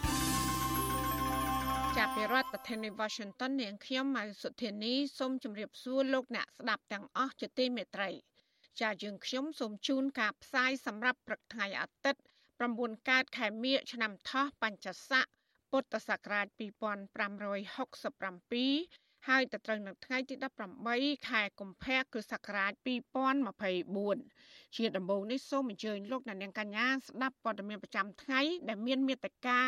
ី រដ្ឋធានី Washington នាងខ្ញុំម៉ៅសុធានីសូមជម្រាបសួរលោកអ្នកស្ដាប់ទាំងអស់ជាទីមេត្រី ចាយើងខ្ញុំសូមជូនការផ្សាយសម្រាប់ព្រឹកថ្ងៃអាទិត្យ9កើតខែមិញឆ្នាំថោះបัญចស័កពុទ្ធសករាជ2567ហើយទៅត្រូវនៅថ្ងៃទី18ខែកុម្ភៈគ្រិស្តសករាជ2024ជាដំបូងនេះសូមអញ្ជើញលោកអ្នកនាងកញ្ញាស្ដាប់ព័ត៌មានប្រចាំថ្ងៃដែលមានមេត្តា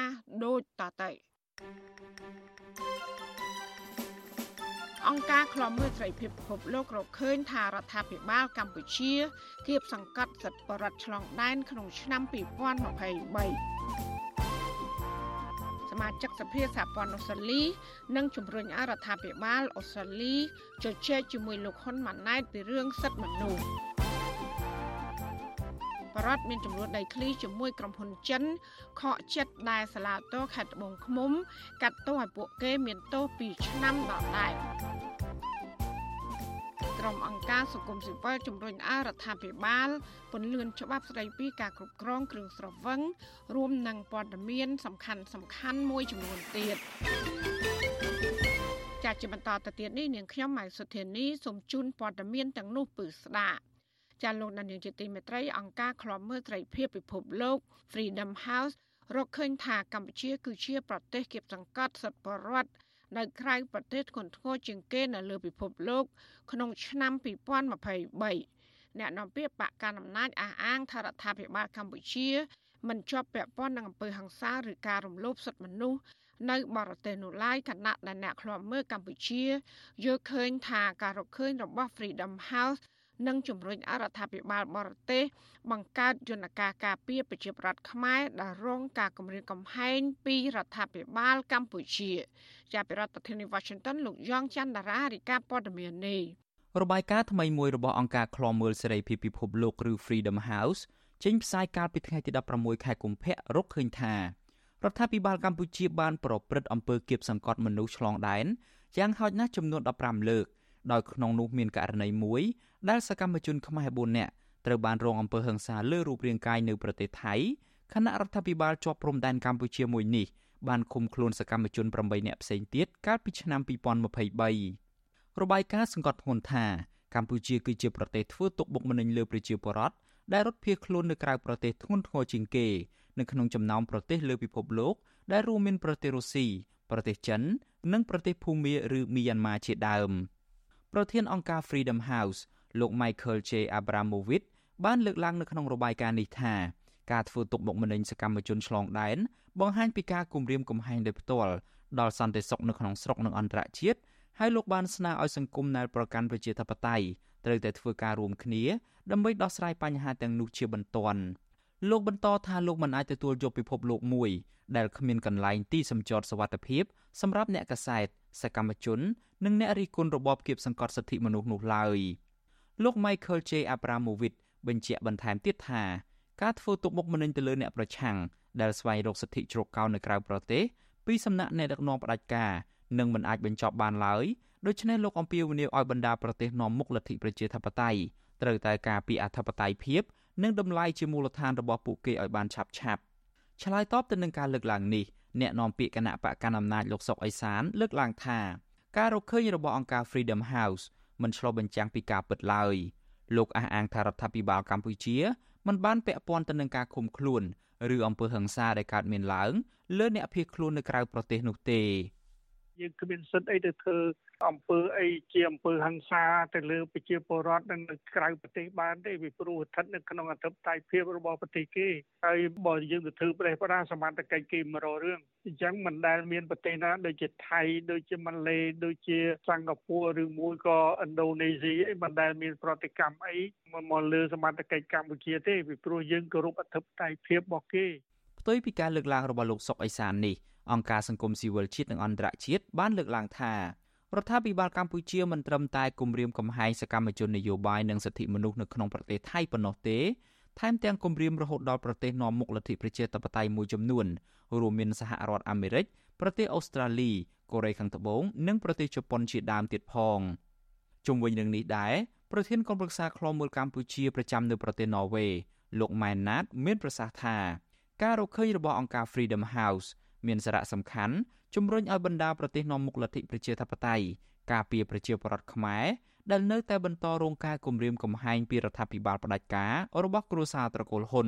ដូចតទៅ អង្គការឃ្លាំមើលសេរីភាពពិភពលោករកឃើញថារដ្ឋាភិបាលកម្ពុជាគៀបសង្កត់សិទ្ធិបរដ្ឋឆ្លងដែនក្នុងឆ្នាំ2023សមាជិកសភាសហព័ន្ធអូស្ត្រាលីនិងជំរុញឲ្យរដ្ឋាភិបាលអូស្ត្រាលីជជែកជាមួយលោកហ៊ុនម៉ាណែតពីរឿងសិទ្ធិមនុស្ស បរដ្ឋមានចំនួនដីធ្លីជាមួយក្រុមហ៊ុនចិនខកចិត្តដែលសាឡាតូខេត្តត្បូងឃ្មុំ កាត់ទោសឲ្យពួកគេមានទោស2ឆ្នាំដល់ដែរក្រុមអង្គការសង្គមស៊ីវិលជំរុញឲ្យរដ្ឋាភិបាលពន្លឿនច្បាប់ស្តីពីការគ្រប់គ្រងគ្រឿងស្រវឹងរួមនឹងព័ត៌មានសំខាន់សំខាន់មួយចំនួនទៀតចាត់ជាបន្តទៅទៀតនេះនាងខ្ញុំម៉ៃសុធានីសូមជូនព័ត៌មានទាំងនោះពឺស្ដាប់ ចាលោកនាយកជាទីមេត្រីអង្គការឃ្លាំមើលត្រីភិបពិភពលោក Freedom House រកឃើញថាកម្ពុជា គឺជាប្រទេសគៀបសង្កត់សិទ្ធិបរដ្ឋនៅក្រៅប្រទេសធ្ងន់ធ្ងរជាងគេនៅលើពិភពលោក ក្នុងឆ្នាំ2023អ្នកនាំពាក្យបកកណ្ដាលអំណាចអះអាងថារដ្ឋាភិបាលកម្ពុជាមិនជាប់ពាក់ព័ន្ធនឹងអំពើហិង្សាឬការរំលោភសិទ្ធិមនុស្សនៅបរទេសនោះឡើយគណៈដែលអ្នកខ្លាំមើលកម្ពុជាយល់ឃើញថាការរកឃើញរបស់ Freedom House និងជំរុញអរដ្ឋាភិបាលបរទេសបង្កើតយន្តការការពារប្រជាប្រដ្ឋខ្មែរដែលរងការគំរាមកំហែងពីរដ្ឋាភិបាលកម្ពុជាជាប្រធានាធិបតី Washington លោកយ៉ងច័ន្ទតារារាយការណ៍ព័ត៌មាននេះរបាយការណ៍ថ្មីមួយរបស់អង្គការឃ្លាំមើលសេរីភាពពិភពលោកឬ Freedom House ចេញផ្សាយកាលពីថ្ងៃទី16ខែកុម្ភៈរកឃើញថារដ្ឋាភិបាលកម្ពុជាបានប្រព្រឹត្តអំពើគៀបសង្កត់មនុស្សឆ្លងដែនយ៉ាងហោចណាស់ចំនួន15លើក ដោយក្នុងនោះមានករណីមួយដែលសកម្មជនខ្មែរ4នាក់ត្រូវបានរងអំពើហិង្សាលើរូបរាងកាយនៅប្រទេសថៃខណៈរដ្ឋាភិបាលជាប់ព្រំដែនកម្ពុជាមួយនេះបានឃុំខ្លួនសកម្មជន8នាក់ផ្សេងទៀតកាលពីឆ្នាំ2023របាយការណ៍សង្កត់ធ្ងន់ថាកម្ពុជាគឺជាប្រទេសធ្វើទុកបុកម្នេញលើប្រជាពលរដ្ឋដែលរត់ភៀសខ្លួននៅក្រៅប្រទេសធ្ងន់ធ្ងរជាងគេនៅក្នុងចំណោមប្រទេសលើពិភពលោកដែលរួមមានប្រទេសរុស្ស៊ីប្រទេសចិន និងប្រទេសភូមាឬមីយ៉ាន់ម៉ាជាដើម។ ប្រធានអង្គការ Freedom House លោក Michael J Abramovich បានលើកឡើងនៅក្នុងរបាយការណ៍នេះថាការធ្វើទុកបុកម្នេញសកម្មជនឆ្លងដែនបង្ហាញពីការគំរាមកំហែងដោយផ្ទាល់ដល់សន្តិសុខនៅក្នុងស្រុកនិងអន្តរជាតិហើយលោកបានស្នើឲ្យសង្គមដែលប្រកាន់ប្រជាធិបតេយ្យត្រូវតែធ្វើការរួមគ្នាដើម្បីដោះស្រាយបញ្ហាទាំងនោះជាបន្ទាន់លោកបន្តថាលោកមិនអាចទទួលយកពិភពលោកមួយដែលគ្មានកន្លែងទីសម្ចតសវត្ថភាពសម្រាប់អ្នកកសែត សកម្មជន និងអ្នករិះគន់របបគៀបសង្កត់សិទ្ធិមនុស្សនោះឡើយលោក Michael J Abramovich បញ្ជាក់បន្ថែមទៀតថាការធ្វើទុកបុកម្នេញទៅលើអ្នកប្រឆាំងដែលស្វែងរកសិទ្ធិជ្រកកោននៅក្រៅប្រទេសពីសំណាក់អ្នកដឹកនាំផ្ដាច់ការនឹងមិនអាចបញ្ចប់បានឡើយដូច្នេះលោកអំពាវនាវឲ្យបណ្ដាប្រទេសនាំមុខលទ្ធិប្រជាធិបតេយ្យត្រូវតែការពីអធិបតេយ្យភាពនិងតម្លៃជាមូលដ្ឋានរបស់ពួកគេឲ្យបានឆាប់ឆាប់ឆ្លើយតបទៅនឹងការលើកឡើងនេះ អ្នកនាំពាក្យគណៈបកកណ្ដាលអំណាចលោកសុកអេសានលើកឡើងថាការរកឃើញរបស់អង្គការ Freedom House មិនឆ្លុះបញ្ចាំងពីការពិតឡើយលោកអះអាងថារដ្ឋាភិបាលកម្ពុជាមិនបានពាក់ព័ន្ធទៅនឹងការឃុំខ្លួនឬអំពើហិង្សាដែលកើតមានឡើងលើអ្នកភៀសខ្លួននៅក្រៅប្រទេសនោះទេយើងគ្មានសិទ្ធិអីទៅធ្វើ អំពើអីជាអំពើហិង្សាទៅលើប្រជាពលរដ្ឋនៅក្រៅប្រទេសបានទេពីព្រោះស្ថិតនៅក្នុងអធិបតេយ្យភាពរបស់ប្រទេសគេហើយបើយើងទៅធ្វើប្រទេសប្រាសមត្ថកិច្ចគេមករករឿងអញ្ចឹងមិនដែលមានប្រទេសណាដូចជាថៃដូចជាម៉ាឡេដូចជាសិង្ហបុរីឬមួយក៏ឥណ្ឌូនេស៊ីអីមិនដែលមានប្រតិកម្មអីមកលើសមត្ថកិច្ចកម្ពុជាទេពីព្រោះយើងគោរពអធិបតេយ្យភាពរបស់គេផ្ទុយពីការលើកឡើងរបស់លោកសុកអេសាននេះអង្គការសង្គមស៊ីវិលជាតិនិងអន្តរជាតិបានលើកឡើងថា ររដ្ឋាភិបាលកម្ពុជាមិនត្រឹមតែគម្រាមកំហែងសកម្មជននយោបាយនិងសិទ្ធិមនុស្សនៅក្នុងប្រទេសថៃប៉ុណ្ណោះទេថែមទាំងគម្រាមរហូតដល់ប្រទេសនាំមុខលទ្ធិប្រជាធិបតេយ្យមួយចំនួនរួមមានសហរដ្ឋអាមេរិកប្រទេសអូស្ត្រាលីកូរ៉េខាងត្បូងនិងប្រទេសជប៉ុនជាដើមទៀតផងជុំវិញរឿងនេះដែរប្រធានគណៈប្រឹក្សាខ្លមមើលកម្ពុជាប្រចាំនៅប្រទេសន័រវេលោកម៉ែនណាត មានប្រសាសន៍ថាការរកឃើញរបស់អង្គការ Freedom House មានសារៈសំខាន់ ជំរុញឲ្យបណ្ដាប្រទេសនាំមុខលទ្ធិប្រជាធិបតេយ្យការពារប្រជាពលរដ្ឋខ្មែរដែលនៅតែបន្តរងការគំរាមកំហែងពីរដ្ឋាភិបាលផ្ដាច់ការរបស់គ្រួសារត្រកូលហ៊ុន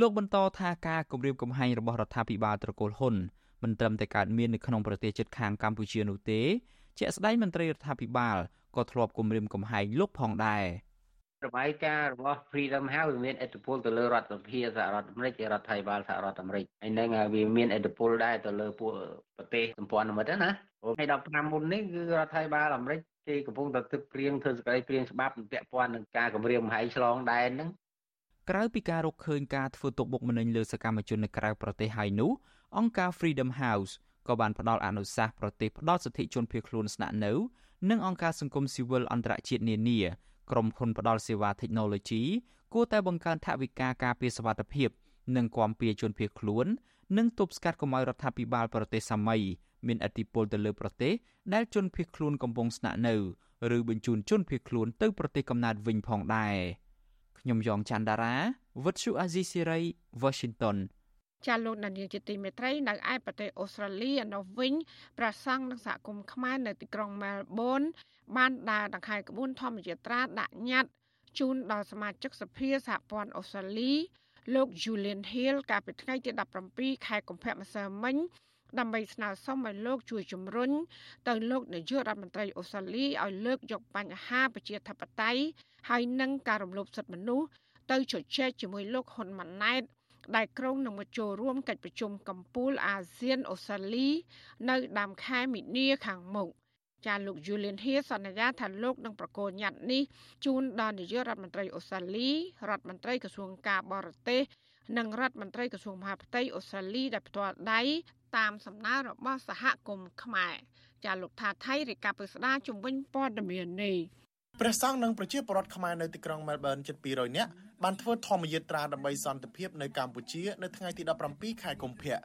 លោកបន្តថាការគំរាមកំហែងរបស់រដ្ឋាភិបាលត្រកូលហ៊ុនមិនត្រឹមតែកើតមាននៅក្នុងប្រទេសជិតខាងកម្ពុជានោះទេជាក់ស្ដែងមន្ត្រីរដ្ឋាភិបាលក៏ធ្លាប់គំរាមកំហែងលោកផងដែរ របាយការណ៍របស់ Freedom House វាមានឥទ្ធិពលទៅលើរដ្ឋសភាសហរដ្ឋអាមេរិករដ្ឋាភិបាលសហរដ្ឋអាមេរិកហើយនឹងវាមានឥទ្ធិពលដែរទៅលើពួកប្រទេសសម្ព័ន្ធមិត្តណាថ្ងៃ15មុននេះគឺរដ្ឋាភិបាលអាមេរិកគេកំពុងតែទឹកព្រៀងធ្វើសកម្មព្រៀងច្បាប់ពាក់ព័ន្ធនឹងការគម្រាមកំហែងឆ្លងដែនហ្នឹងក្រៅពីការរកឃើញការធ្វើទុកបុកម្នេញលើសកម្មជននៅក្រៅប្រទេសហើយនោះអង្គការ Freedom House ក៏បានផ្ដល់អនុសាសន៍ប្រទេសផ្ដល់សិទ្ធិជនភៀសខ្លួនស្នាក់នៅ និងអង្គការសង្គមស៊ីវិលអន្តរជាតិនានា ក្រុមហ៊ុនផ្ដល់សេវា Technology គួរតែបង្កើនថវិកាការពារសុវត្ថិភាព និងគាំពៀជនភៀសខ្លួន និងទប់ស្កាត់កុំឲ្យរដ្ឋាភិបាលប្រទេសសាមីមានឥទ្ធិពលទៅលើប្រទេសដែលជនភៀសខ្លួនកំពុងស្នាក់នៅឬបញ្ជូនជនភៀសខ្លួនទៅប្រទេសកំណើតវិញផងដែរខ្ញុំយ៉ងច័ន្ទដារាវិទ្យុអាស៊ីសេរី Washington ចាលោកនាយកជាទីមេត្រីនៅឯប្រទេសអូស្ត្រាលីឯនោះវិញប្រសង់និងសហគមន៍ខ្មែរនៅទីក្រុងមែលប៊នបានដើរដង្ហែក្បួនធម្មយាត្រាដាក់ញត្តិជូនដល់សមាជិកសភាសហព័ន្ធអូស្ត្រាលី លោក Julian Hill កាលពីថ្ងៃទី17ខែកុម្ភៈម្សិលមិញដើម្បីស្នើសុំឲ្យលោកជួយជំរុញទៅលោកនាយករដ្ឋមន្ត្រីអូស្ត្រាលីឲ្យលើកយកបញ្ហាប្រជាធិបតេយ្យហើយនិងការរំលោភសិទ្ធិមនុស្សទៅជជែកជាមួយលោកហ៊ុនម៉ាណែត ដែលក្រុងនឹងមកចូលរួមកិច្ចប្រជុំកំពូលអាស៊ានអូស្ត្រាលី នៅដើមខែមីនាខាងមុខចាលោក Julian Hill សន្យាថាលោកនឹងប្រកល់ញត្តិនេះជូនដល់នាយករដ្ឋមន្ត្រីអូស្ត្រាលីរដ្ឋមន្ត្រីក្រសួងការបរទេសនិងរដ្ឋមន្ត្រីក្រសួងមហាផ្ទៃអូស្ត្រាលីដែលផ្ទាល់ដៃតាមសំណើរបស់សហគមន៍ខ្មែរចាលោកថាថៃរាយការណ៍ពីស្ដារជំវិញព័ត៌មាននេះព្រះសង្ឃនិងប្រជាពលរដ្ឋខ្មែរនៅទីក្រុងមែលប៊នជិត200នាក់ បានធ្វើធម្មយាត្រាដើម្បីសន្តិភាពនៅកម្ពុជានៅថ្ងៃទី17ខែកុម្ភៈ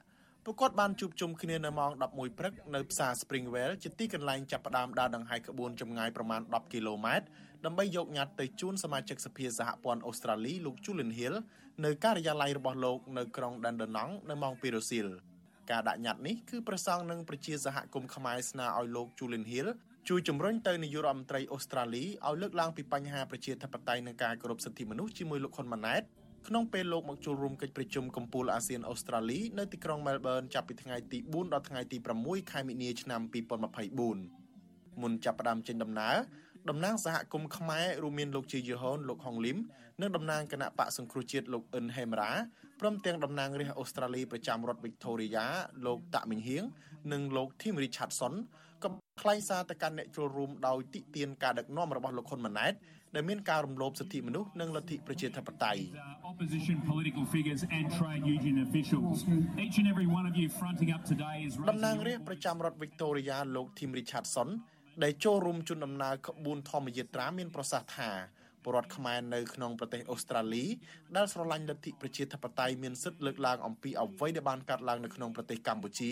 ពួកគាត់បានជួបជុំគ្នានៅម៉ោង11ព្រឹកនៅផ្សារ Springwell ជាទីកន្លែងចាប់ផ្ដើមដើរដង្ហែក្បួនចម្ងាយប្រមាណ10គីឡូម៉ែត្រដើម្បីយកញត្តិទៅជូនសមាជិកសភាសហព័ន្ធអូស្ត្រាលីលោក Julian Hill នៅការិយាល័យរបស់លោកនៅក្រុង Dandenong នៅម៉ោង2រសៀលការដាក់ញត្តិនេះគឺប្រសង់នឹងប្រជាសហគមន៍ខ្មែរស្នើឲ្យលោក Julian Hill ជួយជំរុញទៅនាយករដ្ឋមន្ត្រីអូស្ត្រាលីឲ្យលើកឡើងពីបញ្ហាប្រជាធិបតេយ្យនិងការគោរពសិទ្ធិមនុស្សជាមួយលោកហ៊ុនម៉ាណែតក្នុងពេលលោកមកចូលរួមកិច្ចប្រជុំកំពូលអាស៊ានអូស្ត្រាលីនៅទីក្រុងមែលប៊នចាប់ពីថ្ងៃទី4ដល់ថ្ងៃទី6ខែមីនាឆ្នាំ2024មុនចាប់ផ្ដើមចេញដំណើរតំណាងសហគមន៍ខ្មែររួមមានលោកជាយឺហុនលោកហុងលឹមនិងតំណាងគណៈបកសង្គ្រោះជាតិលោកអ៊ិនហេមរ៉ាព្រមទាំងតំណាងរាស្ត្រអូស្ត្រាលីប្រចាំរដ្ឋវីកតូរីយ៉ាលោកតាក់មីងហៀងនិងលោកធីមរីឆាត់សុនក៏ ថ្លែងសារទៅកាន់អ្នកចូលរួមដោយតិទៀនការដឹកនាំរបស់លោកហ៊ុនម៉ាណែតដែលមានការរំលោភសិទ្ធិមនុស្សនិងលទ្ធិប្រជាធិបតេយ្យ opposition political figures and trade union officials each and every one of you fronting up today is តំណាងរាស្ត្រប្រចាំរដ្ឋ Victoria លោក Tim Richardson ដែលចូលរួមជូនដំណើរក្បួនធម្មយាត្រាមានប្រសាសន៍ថាពលរដ្ឋខ្មែរនៅក្នុងប្រទេសអូស្ត្រាលីដែលស្រឡាញ់លទ្ធិប្រជាធិបតេយ្យមានសិទ្ធិលើកឡើងអំពីអ្វីដែលបានកើតឡើងនៅក្នុងប្រទេសកម្ពុជា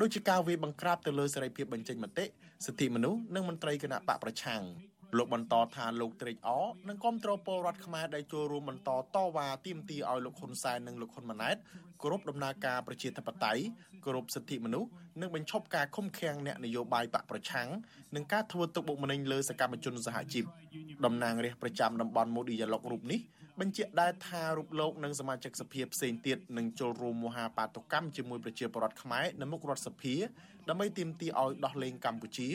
ដូចជាការវាយបង្ក្រាបទៅលើសេរីភាពបញ្ចេញមតិសិទ្ធិមនុស្សនិងមន្ត្រីគណៈបកប្រឆាំងលោកបន្តថាលោកត្រេកអរនិងគ្រប់គ្រងពលរដ្ឋខ្មែរដែលចូលរួមបន្តតវ៉ាទាមទារឲ្យលោកហ៊ុនសែននិងលោកហ៊ុនម៉ាណែតគោរពដំណើរការប្រជាធិបតេយ្យគោរពសិទ្ធិមនុស្សនិងបញ្ឈប់ការឃុំឃាំងអ្នកនយោបាយបកប្រឆាំងនិងការធ្វើទុកបុកម្នេញលើសកម្មជនសហជីពតំណាងរាស្ត្រប្រចាំតំបន់មូឌីយ៉ាឡុករូបនេះ បញ្ជាក់ដែរថារូបលោកនិងសមាជិកសភាផ្សេងទៀតនឹងចូលរួមមហាបាតុកម្មជាមួយប្រជាពលរដ្ឋខ្មែរនៅមុខរដ្ឋសភាដើម្បីទាមទារឲ្យដោះលែងកម្ពុជា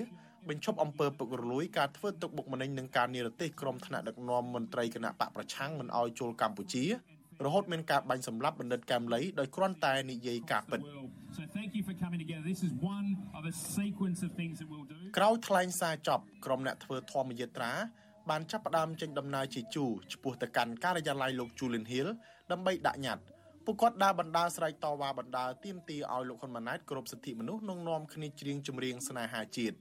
បញ្ឈប់អំពើពុករលួយការធ្វើទុកបុកម្នេញនិងការនិរទេសក្រុមថ្នាក់ដឹកនាំមន្ត្រីគណៈបកប្រឆាំងមិនឲ្យចូលកម្ពុជារហូតមានការបាញ់សម្លាប់បណ្ឌិតកែមលីដោយគ្រាន់តែនិយាយការពិត So thank you for coming together. This is one of a sequence of things that we'll do. ក្រោយថ្លែងសារចប់ក្រុមអ្នកធ្វើធម្មយាត្រា បានចាប់ផ្ដើមចេញដំណើរជាជូរឆ្ពោះទៅកាន់ការិយាល័យលោក Julian Hill ដើម្បីដាក់ញត្តិពួកគាត់ដើរបណ្ដាស្រែកតវ៉ាបណ្ដាទាមទារឲ្យលោកហ៊ុនម៉ាណែតគោរពសិទ្ធិមនុស្សនិងនាំគ្នាច្រៀងចម្រៀងស្នេហាជាតិ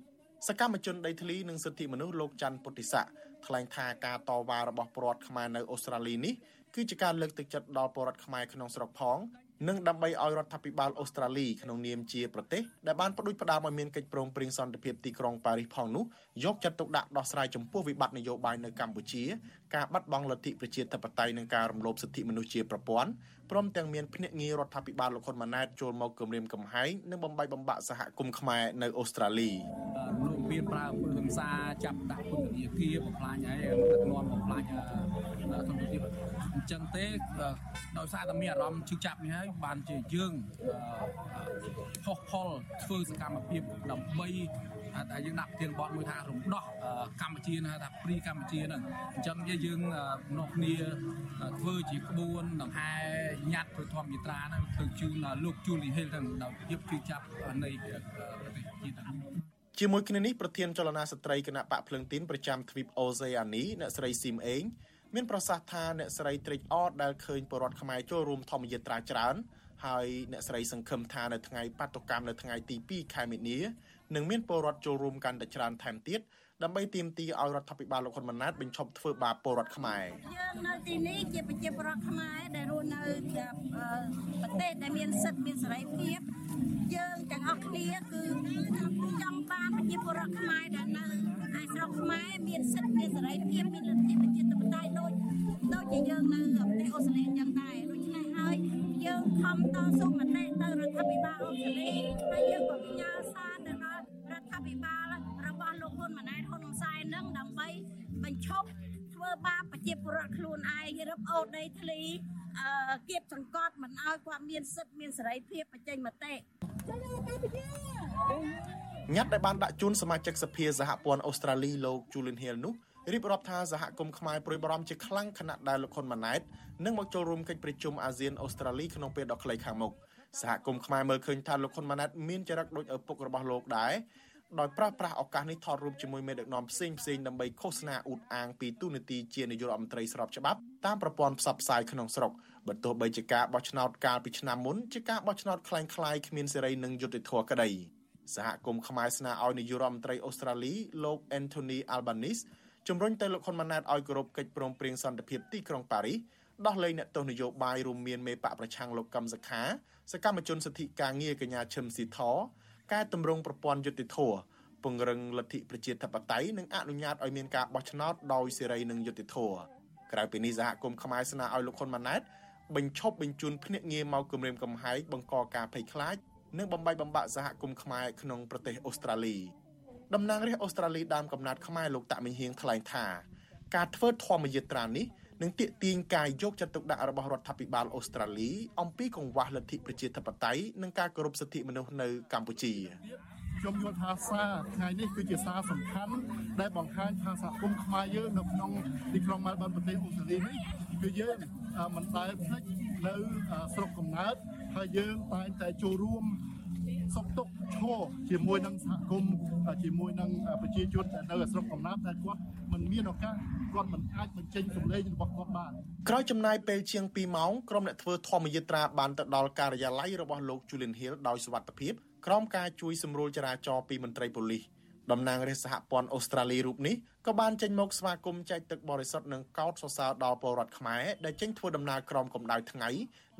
សកម្មជនដីធ្លីនិងសិទ្ធិមនុស្សលោកច័ន្ទពុទ្ធិស័កថ្លែងថាការតវ៉ារបស់ពលរដ្ឋខ្មែរនៅអូស្ត្រាលីនេះគឺជាការលើកទឹកចិត្តដល់ពលរដ្ឋខ្មែរក្នុងស្រុកផង និងដើម្បីឲ្យរដ្ឋាភិបាលអូស្ត្រាលីក្នុងនាមជាប្រទេសដែលបានផ្ដួចផ្ដើមឲ្យមានកិច្ចព្រមព្រៀងសន្តិភាពទីក្រុងប៉ារីសផងនោះយកចិត្តទុកដាក់ដោះស្រាយចំពោះវិបត្តិនយោបាយនៅកម្ពុជាការបាត់បង់លទ្ធិប្រជាធិបតេយ្យនិងការរំលោភសិទ្ធិមនុស្សជាប្រព័ន្ធ ព្រមទាំងមានភ្នាក់ងាររដ្ឋាភិបាលលោកហ៊ុនម៉ាណែតចូលមកគម្រាមកំហែងនិងបំបីបំបាក់សហគមន៍ខ្មែរនៅអូស្ត្រាលីលោកមានប្រើអំពើហិង្សាចាប់ដាក់ពន្ធនាគារបំផ្លាញហើយទឹកនន់បំផ្លាញសន្តិភាពអញ្ចឹងទេដោយសារតែមានអារម្មណ៍ឈឺចាប់នេះហើយបានជាយើងផុសផុលធ្វើសកម្មភាពដើម្បី តែយើងដាក់ប្រធានបទមួយថារំដោះកម្ពុជាណាថាព្រីកម្ពុជាហ្នឹងអញ្ចឹងយើងនោះគ្នាធ្វើជាក្បួនដង្ហែញ៉ាត់ធ្វើធម្មយាត្រាហ្នឹងទៅជូនលោកជូលីហេលហ្នឹងដោយភាពជឿចាប់នៃប្រទេសជាតិជាមួយគ្នានេះប្រធានចលនាស្ត្រីគណៈបកភ្លឹងទីនប្រចាំទ្វីបអូសេអានីអ្នកស្រីស៊ីមអេង មានប្រសាសន៍ថាអ្នកស្រីត្រេកអរដែលឃើញពលរដ្ឋខ្មែរចូលរួមធម្មយាត្រាច្រើនហើយអ្នកស្រីសង្ឃឹមថានៅថ្ងៃបាតុកម្មនៅថ្ងៃទី2ខែមីនានឹងមានពលរដ្ឋចូលរួមកាន់តែច្រើនថែមទៀត ដើម្បីទាមទារឲ្យរដ្ឋាភិបាលលោកហ៊ុនម៉ាណែតបញ្ឈប់ធ្វើបាបពលរដ្ឋខ្មែរយើងនៅទីនេះជាប្រជាពលរដ្ឋខ្មែរដែលរស់នៅប្រទេសដែលមានសិទ្ធិមានសេរីភាពយើងទាំងអស់គ្នាគឺចង់បានប្រជាពលរដ្ឋខ្មែរដែលនៅឯស្រុកខ្មែរមានសិទ្ធិមានសេរីភាពមានលទ្ធិប្រជាធិបតេយ្យដូចដូចជាយើងនៅប្រទេសអូស្ត្រាលីយ៉ាងដែរដូច្នេះហើយយើងខំតស៊ូមតិទៅរដ្ឋាភិបាលអូស្ត្រាលីហើយយើងក៏ផ្ញើសារទៅដល់រដ្ឋាភិបាល របស់លោកហ៊ុនម៉ាណែតហ៊ុនសែននឹងដើម្បីបញ្ឈប់ធ្វើបាបប្រជាពលរដ្ឋខ្លួនឯងរឹបអូសដីធ្លីអឺគៀបសង្កត់មិនឲ្យគាត់មានសិទ្ធិមានសេរីភាពបញ្ចេញមតិញត្តិដែលបានដាក់ជូនសមាជិកសភាសហព័ន្ធអូស្ត្រាលីលោក Julian Hill នោះរៀបរាប់ថាសហគមន៍ខ្មែរប្រួយបារម្ភជាខ្លាំងខណៈដែលលោកហ៊ុនម៉ាណែតនឹងមកចូលរួមកិច្ចប្រជុំអាស៊ានអូស្ត្រាលីក្នុងពេលដ៏ខ្លីខាងមុខសហគមន៍ខ្មែរមើលឃើញថាលោកហ៊ុនម៉ាណែតមានចរិតដូចឪពុករបស់លោកដែរ ដោយប្រើប្រាស់ឱកាសនេះថតរូបជាមួយមេដឹកនាំផ្សេងផ្សេងដើម្បីឃោសនាអ៊ូតអាងពីទូនាទីជានាយករដ្ឋមន្ត្រីស្របច្បាប់តាមប្រព័ន្ធផ្សព្វផ្សាយក្នុងស្រុកបើទោះបីជាការបោះឆ្នោតកាលពីឆ្នាំមុនជាការបោះឆ្នោតคล้ายៗគ្មានសេរីនិងយុត្តិធម៌ក្តីសហគមន៍ខ្មែរស្នើឲ្យនាយករដ្ឋមន្ត្រីអូស្ត្រាលីលោក Anthony Albanese ជំរុញទៅលោកហ៊ុនម៉ាណែតឲ្យគោរពកិច្ចព្រមព្រៀងសន្តិភាពទីក្រុងប៉ារីសដោះលែងអ្នកទោសនយោបាយរួមមានមេបកប្រឆាំងលោកកឹមសុខាសកម្មជនសិទ្ធិការងារកញ្ញាឈឹមស៊ីធ កែតម្រង់ប្រព័ន្ធយុតិធធពង្រឹងលទ្ធិប្រជាធិបតេយ្យនិងអនុញ្ញាតឲ្យមានការបោះឆ្នោតដោយសេរីនិងយុត្តិធម៌ក្រៅពីនេះសហគមន៍ខ្មែរស្នើឲ្យលោកហ៊ុនម៉ាណែតបញ្ឈប់បញ្ជូនភ្នាក់ងារមកគម្រាមកំហែងបង្កការភ័យខ្លាចនិងបំបីបំបាក់សហគមន៍ខ្មែរក្នុងប្រទេសអូស្ត្រាលីតំណាងរាស្ត្រអូស្ត្រាលីដើមកំណត់ខ្មែរលោកតាក់មិញហៀងថ្លែងថាការធ្វើធម្មយាត្រានេះ នឹងទាក់ទាញការយកចិត្តទុកដាក់របស់រដ្ឋាភិបាលអូស្ត្រាលីអំពីកង្វះលទ្ធិប្រជាធិបតេយ្យនិងការគោរពសិទ្ធិមនុស្សនៅកម្ពុជាខ្ញុំយល់ថាសារថ្ងៃនេះគឺជាសារសំខាន់ដែលបង្ហាញថាសហគមន៍ខ្មែរយើងនៅក្នុងទីក្រុងម៉ែលប៊នប្រទេសអូស្ត្រាលីនេះគឺយើងមិនដែលភ្លេចនៅស្រុកកំណើតហើយយើងតែងតែចូលរួម សុខទុក្ខឈរជាមួយនឹងសហគមន៍ជាមួយនឹងប្រជាជនដែលនៅស្រុកកំណើតតែគាត់មិនមានឱកាសគាត់មិនអាចបញ្ចេញសម្លេងរបស់គាត់បានក្រោយចំណាយពេលជាង2ម៉ោងក្រុមអ្នកធ្វើធម្មយាត្រាបានទៅដល់ការិយាល័យរបស់លោក Julian Hill ដោយសុវត្ថិភាពក្រោមការជួយសម្រួលចរាចរណ៍ពីមន្ត្រីប៉ូលីសតំណាងរាជសហព័ន្ធអូស្ត្រាលីរូបនេះក៏បានចេញមកស្វាគមន៍ចែកទឹកបរិសុទ្ធនិងកោតសរសើរដល់ពលរដ្ឋខ្មែរដែលចេញធ្វើដំណើរក្រោមកម្ដៅថ្ងៃ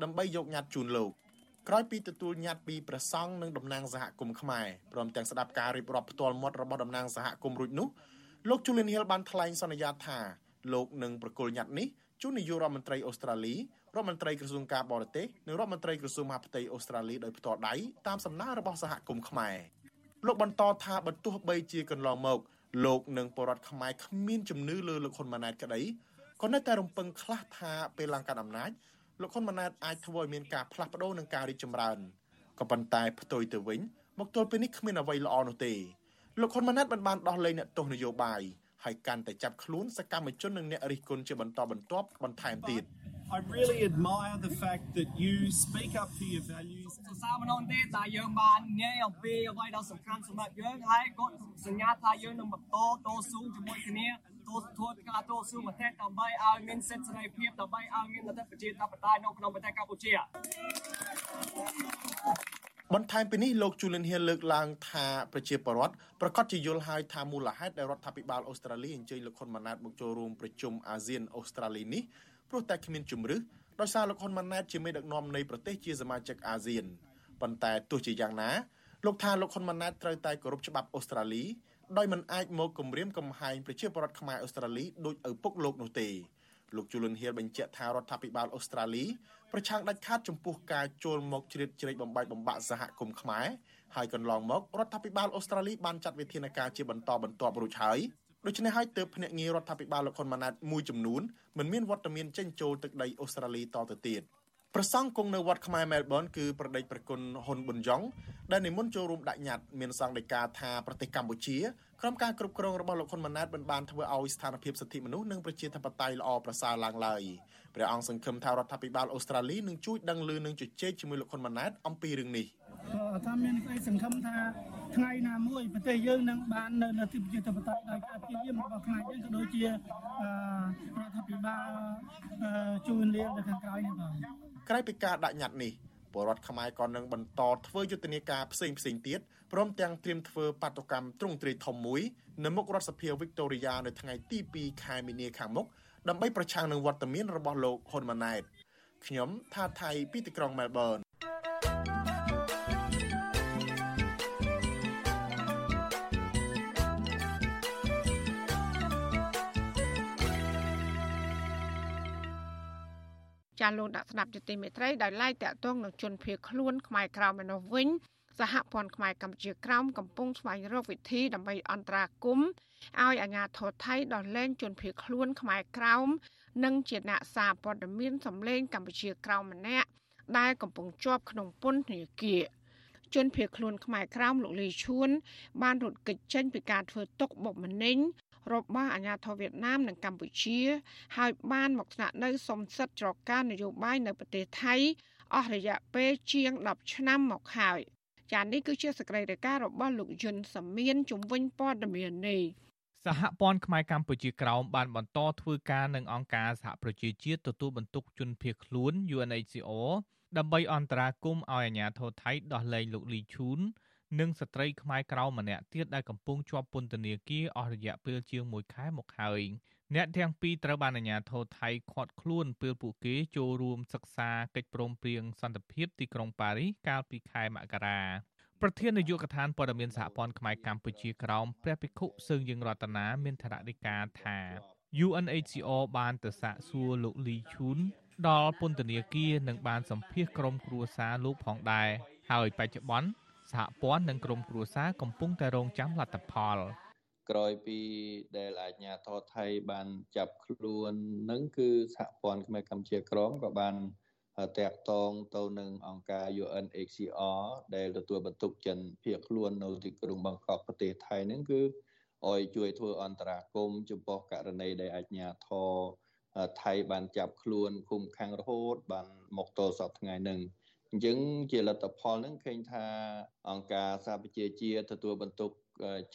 ដើម្បីយកញត្តិជូនលោក ក្រោយពីទទួលញត្តិពីព្រះសង្ឃនិងតំណាងសហគមន៍ខ្មែរព្រមទាំងស្ដាប់ការរៀបរាប់ផ្ទាល់មាត់របស់តំណាងសហគមន៍រួចនោះលោកជូលីនហ៊ីលបានថ្លែងសន្យាថាលោកនឹងប្រគល់ញត្តិនេះជូននាយករដ្ឋមន្ត្រីអូស្ត្រាលីរដ្ឋមន្ត្រីក្រសួងការបរទេសនិងរដ្ឋមន្ត្រីក្រសួងមហាផ្ទៃអូស្ត្រាលីដោយផ្ទាល់ដៃតាមសំណើរបស់សហគមន៍ខ្មែរលោកបន្តថាបើទោះបីជាកន្លងមកលោកនិងបរដ្ឋខ្មែរគ្មានជំនឿលើលោកហ៊ុនម៉ាណែតក្តីក៏នៅតែរំពឹងខ្លះថាពេលឡើងកាន់អំណាច លោកហ៊ុនម៉ាណែតអាចធ្វើឲ្យមានការផ្លាស់ប្ដូរនិងការរីកចម្រើនក៏ប៉ុន្តែផ្ទុយទៅវិញមកទល់ពេលនេះគ្មានអ្វីល្អនោះទេលោកហ៊ុនម៉ាណែតបានបានដោះលែងអ្នកទោសនយោបាយហើយកាន់តែចាប់ខ្លួនសកម្មជននិងអ្នករិះគន់ជាបន្តបន្ទាប់បន្ថែមទៀត I really admire the fact that you speak up for your values សរសើរម្ដងទៀតដែលយើងបានងាយអំពីអ្វីដ៏សំខាន់សម្រាប់យើងហើយក៏សញ្ញាថាយើងនឹងបន្តតស៊ូជាមួយគ្នា តស៊ូធ្វើការតស៊ូប្រទេសដើម្បីឲ្យមានសិទ្ធិសេរីភាពដើម្បីឲ្យមានលទ្ធិប្រជាធិបតេយ្យនៅក្នុងប្រទេសកម្ពុជាបន្ថែមពីនេះលោក Julian Hill លើកឡើងថាប្រជាពលរដ្ឋប្រកាសជាយល់ហើយថាមូលហេតុដែលរដ្ឋាភិបាលអូស្ត្រាលីអញ្ជើញលោកហ៊ុនម៉ាណែតមកចូលរួមប្រជុំអាស៊ានអូស្ត្រាលីនេះព្រោះតែគ្មានជំរឹះដោយសារលោកហ៊ុនម៉ាណែតជាមេដឹកនាំនៃប្រទេសជាសមាជិកអាស៊ានប៉ុន្តែទោះជាយ៉ាងណាលោកថាលោកហ៊ុនម៉ាណែតត្រូវតែគោរពច្បាប់អូស្ត្រាលី ដោយមិនអាចមកគំរាមកំហែងប្រជាពលរដ្ឋខ្មែរអូស្ត្រាលីដោយឪពុកលោកនោះទេលោកជូលិនហៀលបញ្ជាក់ថារដ្ឋាភិបាលអូស្ត្រាលីប្រឆាំងដាច់ខាតចំពោះការចូលមកជ្រៀតជ្រែកបំបែកបំបាក់សហគមន៍ខ្មែរហើយកន្លងមករដ្ឋាភិបាលអូស្ត្រាលីបានចាត់វិធានការជាបន្តបន្ទាប់រួចហើយដូច្នេះហើយទើបភ្នាក់ងាររដ្ឋាភិបាលលោកហ៊ុនម៉ាណែតមួយចំនួនមិនមានវត្តមានចេញចូលទឹកដីអូស្ត្រាលីតទៅទៀត ប្រសង់គង់នៅវត្តខ្មែរមែលប៊នគឺប្រដេចប្រគុណហ៊ុនប៊ុនយ៉ងដែលនិមន្តចូលរួមដាក់ញត្តិមានសង្ឃដីកាថាប្រទេសកម្ពុជាក្រុមការគ្រប់គ្រងរបស់លោកហ៊ុនម៉ាណែតមិនបានធ្វើឲ្យស្ថានភាពសិទ្ធិមនុស្សនិងប្រជាធិបតេយ្យល្អប្រសើរឡើងឡើយព្រះអង្គសង្ឃឹមថារដ្ឋាភិបាលអូស្ត្រាលីនឹងជួយដឹងឮនិងជជែកជាមួយលោកហ៊ុនម៉ាណែតអំពីរឿងនេះថាមានក្តីសង្ឃឹមថាថ្ងៃណាមួយប្រទេសយើងនឹងបាននៅនៅទីប្រជាធិបតេយ្យដោយការព្យាយាមរបស់ខ្មែរយើងក៏ដូចជារដ្ឋាភិបាលជួយលៀងនៅខាងក្រោយនេះបង ក្រៅពីការដាក់ញត្តិនេះពលរដ្ឋខ្មែរក៏នឹងបន្តធ្វើយុទ្ធនាការផ្សេងផ្សេងទៀតព្រមទាំងត្រៀមធ្វើបាតុកម្មទ្រង់ទ្រាយធំមួយនៅមុខរដ្ឋសភាវីកតូរីយ៉ានៅថ្ងៃទី2ខែមីនាខាងមុខដើម្បីប្រឆាំងនឹងវត្តមានរបស់លោកហ៊ុនម៉ាណែតខ្ញុំថាថៃពីទីក្រុងមែលប៊ន ចាលោកដាក់ស្ដាប់យុតិមេត្រីដោយឡែកតាក់ទងនឹងជនភៀសខ្លួនខ្មែរក្រៅម្នោះវិញសហព័ន្ធខ្មែរកម្ពុជាក្រោមកំពុងស្វែងរកវិធីដើម្បីអន្តរាគមន៍ឲ្យអាជ្ញាធរថៃដោះលែងជនភៀសខ្លួនខ្មែរក្រោមនិងជាអ្នកសារព័ត៌មានសម្លេងកម្ពុជាក្រោមម្នាក់ដែលកំពុងជាប់ក្នុងពន្ធនាគារជនភៀសខ្លួនខ្មែរក្រោមលោកលីឈួនបានរត់គេចចេញពីការធ្វើទុកបុកម្នេញ របស់អាញាធរវៀតណាមនិងកម្ពុជា ហើយបានមកស្នាក់នៅសំសិទ្ធច្រកការនយោបាយនៅប្រទេសថៃអស់រយៈពេលជាង10ឆ្នាំមកហើយចា៎នេះគឺជាសកម្មភាពរបស់លោកយុនសាមៀនជំវិញព័ត៌មាននេះសហព័ន្ធខ្មែរកម្ពុជាក្រោមបានបន្តធ្វើការនឹងអង្គការសហប្រជាជាតិទទួលបន្ទុកជនភៀសខ្លួន UNHCR ដើម្បីអន្តរាគមន៍ឲ្យអាជ្ញាធរថៃដោះលែងលោកលីឈូន និងស្ត្រីខ្មែរក្រៅម្នាក់ទៀតដែលកំពុងជាប់ពន្ធនាគារអស់រយៈពេលជាង1ខែមកហើយអ្នកទាំងពីរត្រូវបានអាជ្ញាធរថៃឃាត់ខ្លួនពេលពួកគេចូលរួមសិក្សាកិច្ចព្រមព្រៀងសន្តិភាពទីក្រុងប៉ារីសកាលពីខែមករាប្រធាននាយកដ្ឋានព័ត៌មានសហព័ន្ធខ្មែរកម្ពុជាក្រោមព្រះភិក្ខុសើងយើងរតនាមានថ្នាក់ដឹកការថា UNHCR បានទៅសាកសួរលោកលីឈូនដល់ពន្ធនាគារនិងបានសម្ភាសក្រុមគ្រួសារលោកផងដែរហើយបច្ចុប្បន្ន សហព័ន្ធនិងក្រុមគ្រួសារកំពុងតែរងចាំលទ្ធផលក្រោយពីដែលអាជ្ញាធរថៃបានចាប់ខ្លួននឹងគឺសហព័ន្ធខ្មែរកម្ពុជាក្រមក៏បានតាក់ទងទៅនឹងអង្គការ UNHCR ដែលទទួលបន្ទុកចិនភៀសខ្លួននៅទីក្រុងបាងកកប្រទេសថៃនឹងគឺឲ្យជួយធ្វើអន្តរាគមន៍ចំពោះករណីដែលអាជ្ញាធរថៃបានចាប់ខ្លួនឃុំខាំងរហូតបានមកទល់សប្តាហ៍ថ្ងៃនឹង អញ្ចឹងជាលទ្ធផលនឹងឃើញថាអង្គការសហប្រជាជាតិទទួលបន្ទុក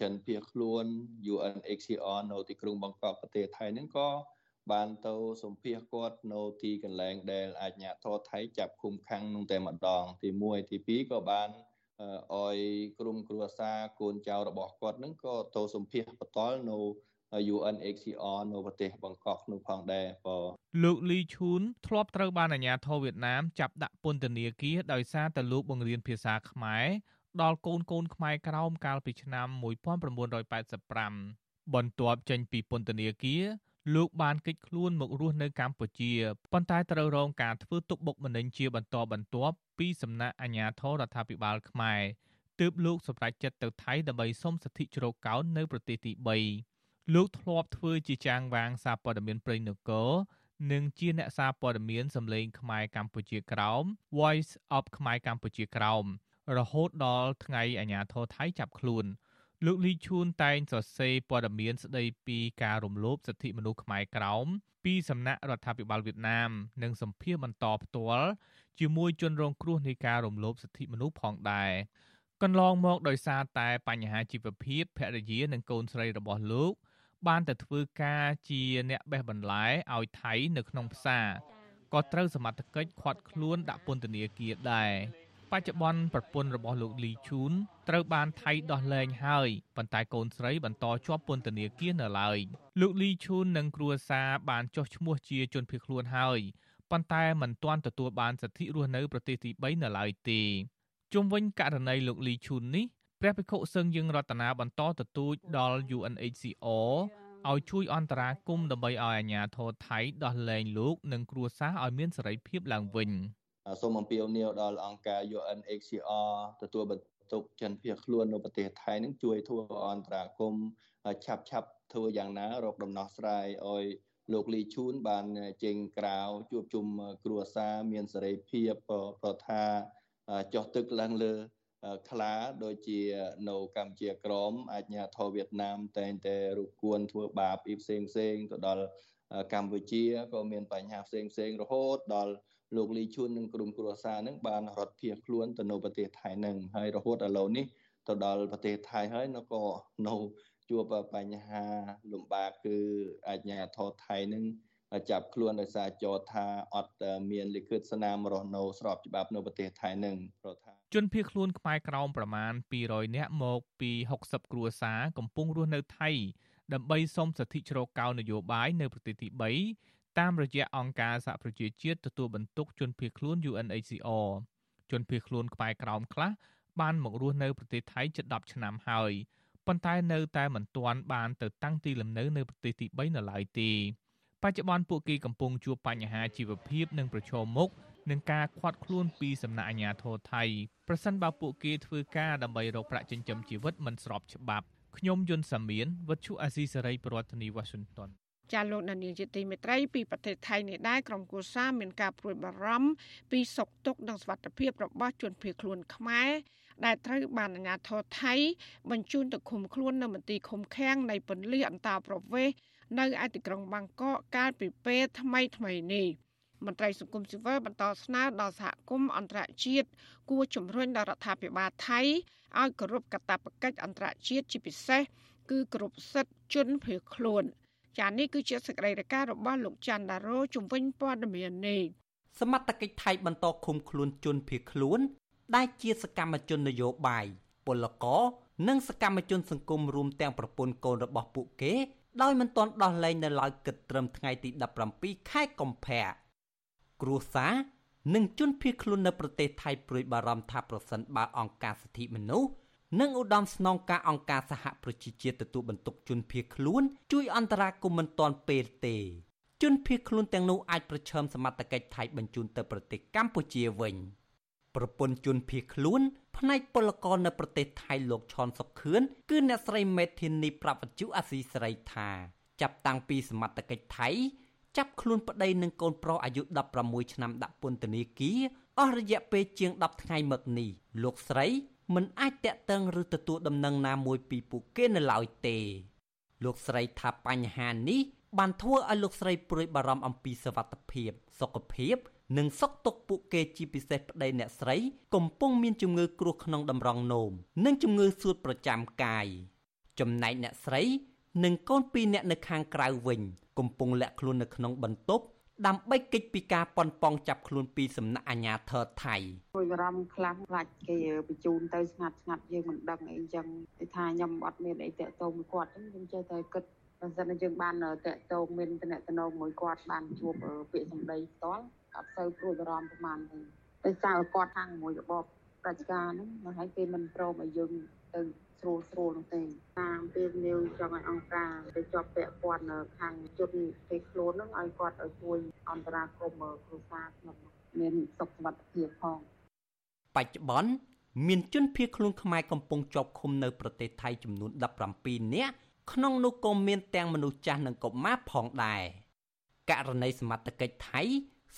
ចិនភៀសខ្លួន UNHCR នៅទីក្រុងបាងកកប្រទេសថៃនឹងក៏បានទៅសម្ភាសគាត់នៅទីកន្លែងដែលអាជ្ញាធរថៃចាប់ឃុំខាំងនោះតែម្ដង ទី1ទី2ក៏បានអោយក្រុមគ្រួសារកូនចៅរបស់គាត់នឹងក៏ទៅសម្ភាសបន្តនៅ UNHCR នៅប្រទេសបង្កក់នោះផងដែរបើលោកលីឈូនធ្លាប់ត្រូវបានអាជ្ញាធរវៀតណាមចាប់ដាក់ពន្ធនាគារដោយសារតែលោកបង្រៀនភាសាខ្មែរដល់កូនកូនខ្មែរក្រោមកាលពីឆ្នាំ1985បន្ទាប់ចេញពីពន្ធនាគារលោកបានគេចខ្លួនមករស់នៅកម្ពុជាប៉ុន្តែត្រូវរងការធ្វើទុកបុកម្នេញជាបន្តបន្ទាប់ពីសំណាក់អាជ្ញាធររដ្ឋាភិបាលខ្មែរទើបលោកសម្រេចចិត្តទៅថៃដើម្បីសុំសិទ្ធិជ្រកកោននៅប្រទេសទី3 លោកធ្លាប់ធ្វើជាចាងវាងសារព័ត៌មានព្រៃនគរនិងជាអ្នកសារព័ត៌មានសម្លេងខ្មែរកម្ពុជាក្រោម Voice of ខ្មែរកម្ពុជាក្រោមរហូតដល់ថ្ងៃអាជ្ញាធរថៃចាប់ខ្លួនលោកលីឈួនតែងសរសេរព័ត៌មានស្ដីពីការរំលោភសិទ្ធិមនុស្សខ្មែរក្រោមពីសំណាក់រដ្ឋាភិបាលវៀតណាម និងសម្ភារបន្តផ្ទាល់ជាមួយជនរងគ្រោះនៃការរំលោភសិទ្ធិមនុស្សផងដែរកន្លងមកដោយសារតែបញ្ហាជីវភាពភរិយានិងកូនស្រីរបស់លោក បានទៅធ្វើការជាអ្នកបេះបន្លែឲ្យថៃនៅក្នុងផ្សារក៏ត្រូវសមត្ថកិច្ចឃាត់ខ្លួនដាក់ពន្ធនាគារដែរបច្ចុប្បន្នប្រពន្ធរបស់លោកលីឈូនត្រូវបានថៃដោះលែងហើយប៉ុន្តែកូនស្រីបន្តជាប់ពន្ធនាគារនៅឡើយលោកលីឈូននិងគ្រួសារបានចុះឈ្មោះជាជនភៀសខ្លួនហើយប៉ុន្តែមិនទាន់ទទួលបានសិទ្ធិរស់នៅប្រទេសទី3នៅឡើយទេជុំវិញករណីលោកលីឈូននេះ ព្រះភិក្ខុសឹងយើងរតនាបន្តទទូចដល់ UNHCR ឲ្យជួយអន្តរាគមន៍ដើម្បីឲ្យអាជ្ញាធរថៃដោះលែងលោកនិងគ្រួសារឲ្យមានសេរីភាពឡើងវិញសូមអំពាវនាវដល់អង្គការ UNHCR ទទួលបន្ទុកជនភៀសខ្លួននៅប្រទេសថៃនឹងជួយធ្វើអន្តរាគមន៍ឆាប់ឆាប់ធ្វើយ៉ាងណារកដំណោះស្រាយឲ្យលោកលីឈូនបានចេញក្រៅជួបជុំគ្រួសារមានសេរីភាពប្រថាចុះទឹកឡើងលើ ខ្លាដូចជានៅកម្ពុជាក្រមអាជ្ញាធរវៀតណាមតែងតែរកគួនធ្វើបាបអ៊ីផ្សេងផ្សេងទៅដល់កម្ពុជាក៏មានបញ្ហាផ្សេងផ្សេងរហូតដល់លោកលីឈួននិងក្រុមគ្រួសារនឹងបានរត់ភៀសខ្លួនទៅនៅប្រទេសថៃនឹងហើយរហូតដល់ឡូវនេះទៅដល់ប្រទេសថៃហើយនៅក៏នៅជួបបញ្ហាលំបាកគឺអាជ្ញាធរថៃនឹងចាប់ខ្លួនដោយសារចោទថាអត់មានលិខិតស្នាមរស់នៅស្របច្បាប់នៅប្រទេសថៃនឹងព្រោះថា ជនភៀសខ្លួនខ្មែរក្រោមប្រមាណ200នាក់មកពី60គ្រួសារកំពុងរស់នៅថៃដើម្បីសុំសិទ្ធិជ្រកកោននយោបាយនៅប្រទេសទី3តាមរយៈអង្គការសហប្រជាជាតិទទួលបន្ទុកជនភៀសខ្លួន UNHCR ជនភៀសខ្លួនខ្មែរក្រោមខ្លះបានមករស់នៅប្រទេសថៃជិត10ឆ្នាំហើយប៉ុន្តែនៅតែមិនទាន់បានទៅតាំងទីលំនៅនៅប្រទេសទី3នៅឡើយទេបច្ចុប្បន្នពួកគេកំពុងជួបបញ្ហាជីវភាពនិងប្រឈមមុខនឹងការឃាត់ខ្លួនពីសំណាក់អាជ្ញាធរថៃ ប្រសិនបើពួកគេធ្វើការដើម្បីរកប្រាក់ចិញ្ចឹមជីវិតមិនស្របច្បាប់ខ្ញុំយុនសាមៀនវັດឈូអាស៊ីសេរីប្រធានាធិបតី Washington ចាលោកនានីជាទីមេត្រីពីប្រទេសថៃនេះដែរក្រុមគូសាមានការព្រួយបារម្ភពីសុខទុក្ខនិងសុខភាពរបស់ជនភៀសខ្លួនខ្មែរដែលត្រូវបានអាជ្ញាធរថៃ បញ្ជូនទៅឃុំខ្លួននៅមន្ទីរឃុំឃាំងនៃពន្លឺអន្តរប្រវេសន៍នៅឯទីក្រុងបាងកកកាលពីពេលថ្មីថ្មីនេះ មន្ត្រីសង្គមស៊ីវិលបន្តស្នើដល់សហគមន៍អន្តរជាតិគួរជំរុញដល់រដ្ឋាភិបាលថៃឲ្យគោរពកាតព្វកិច្ចអន្តរជាតិជាពិសេសគឺគោរពសិទ្ធិជនភៀសខ្លួនចា៎នេះគឺជាសេចក្តីរាយការណ៍របស់លោកច័ន្ទដារោជំវិញព័ត៌មាននេះសមត្ថកិច្ចថៃបន្តឃុំខ្លួនជនភៀសខ្លួន ដែលជាសកម្មជននយោបាយពលករនិងសកម្មជនសង្គមរួមទាំងប្រពន្ធកូនរបស់ពួកគេដោយមិនទាន់ដោះលែងនៅឡើយគិតត្រឹមថ្ងៃទី17ខែកុម្ភៈ គ្រួសារនិងជនភៀសខ្លួននៅប្រទេសថៃព្រួយបារម្ភថាប្រសិនបើអង្គការសិទ្ធិមនុស្សនិងឧត្តមស្នងការអង្គការសហប្រជាជាតិទទួលបន្ទុកជនភៀសខ្លួនជួយអន្តរាគមន៍មិនទាន់ពេលទេជនភៀសខ្លួនទាំងនោះអាចប្រឈមសមត្ថកិច្ចថៃបញ្ជូនទៅប្រទេសកម្ពុជាវិញ។ប្រពន្ធជនភៀសខ្លួនផ្នែកពលករនៅប្រទេសថៃលោកឈុនសុខឿនគឺអ្នកស្រីមេធានីប្រាប់វិទ្យុអាស៊ីសេរីថាចាប់តាំងពីសមត្ថកិច្ចថៃ ចាប់ខ្លួនប្តីនិងកូនប្រុសអាយុ16ឆ្នាំដាក់ពន្ធនាគារអស់រយៈពេលជាង10ថ្ងៃមកនេះលោកស្រីមិនអាចតាក់ទងឬទទួលដំណឹងណាមួយពីពួកគេនៅឡើយទេ លោកស្រីថាបញ្ហានេះបានធ្វើឲ្យលោកស្រីព្រួយបារម្ភអំពីសុវត្ថិភាពសុខភាពនិងសុខទុក្ខពួកគេជាពិសេសប្តីអ្នកស្រី កំពុងមានជំងឺគ្រោះក្នុងតម្រងនោមនិងជំងឺសួតប្រចាំកាយចំណែកអ្នកស្រី និងកូនពីរនាក់នៅខាងក្រៅវិញ កំពុងលាក់ខ្លួននៅក្នុងបន្ទប់ដើម្បីគេចពីការប៉ុនប៉ងចាប់ខ្លួនពីសំណាក់អាជ្ញាធរថៃព្រួយបារម្ភខ្លាំងខ្លាចគេបញ្ជូនទៅស្ងាត់ស្ងាត់យើងមិនដឹងអីចឹងគេថាខ្ញុំអត់មានអីតាក់ទងមួយគាត់ចឹងខ្ញុំចេះតែគិតបើសិនជាយើងបានតាក់ទងមានតំណែងមួយគាត់បានជួបពាក្យសម្ដីផ្ទាល់អត់សូវព្រួយបារម្ភប្រហែលទេដោយសារគាត់ខាងមួយរបបប្រជាការហ្នឹងមកឲ្យគេមិនព្រមឲ្យយើងទៅ ស្រួលស្រួលនោះទេតាមពេលនាវចង់ឲ្យអង្គការទៅជាប់ពាក់ព័ន្ធខាងជនគេខ្លួនហ្នឹងឲ្យគាត់ឲ្យជួយអន្តរាគមន៍គ្រួសារខ្ញុំមានសុខសុវត្ថិភាពផងបច្ចុប្បន្នមានជនភៀសខ្លួនខ្មែរកំពុងជាប់ឃុំនៅប្រទេសថៃចំនួន17នាក់ក្នុងនោះក៏មានទាំងមនុស្សចាស់និងកុមារផងដែរករណីសមត្ថកិច្ចថៃ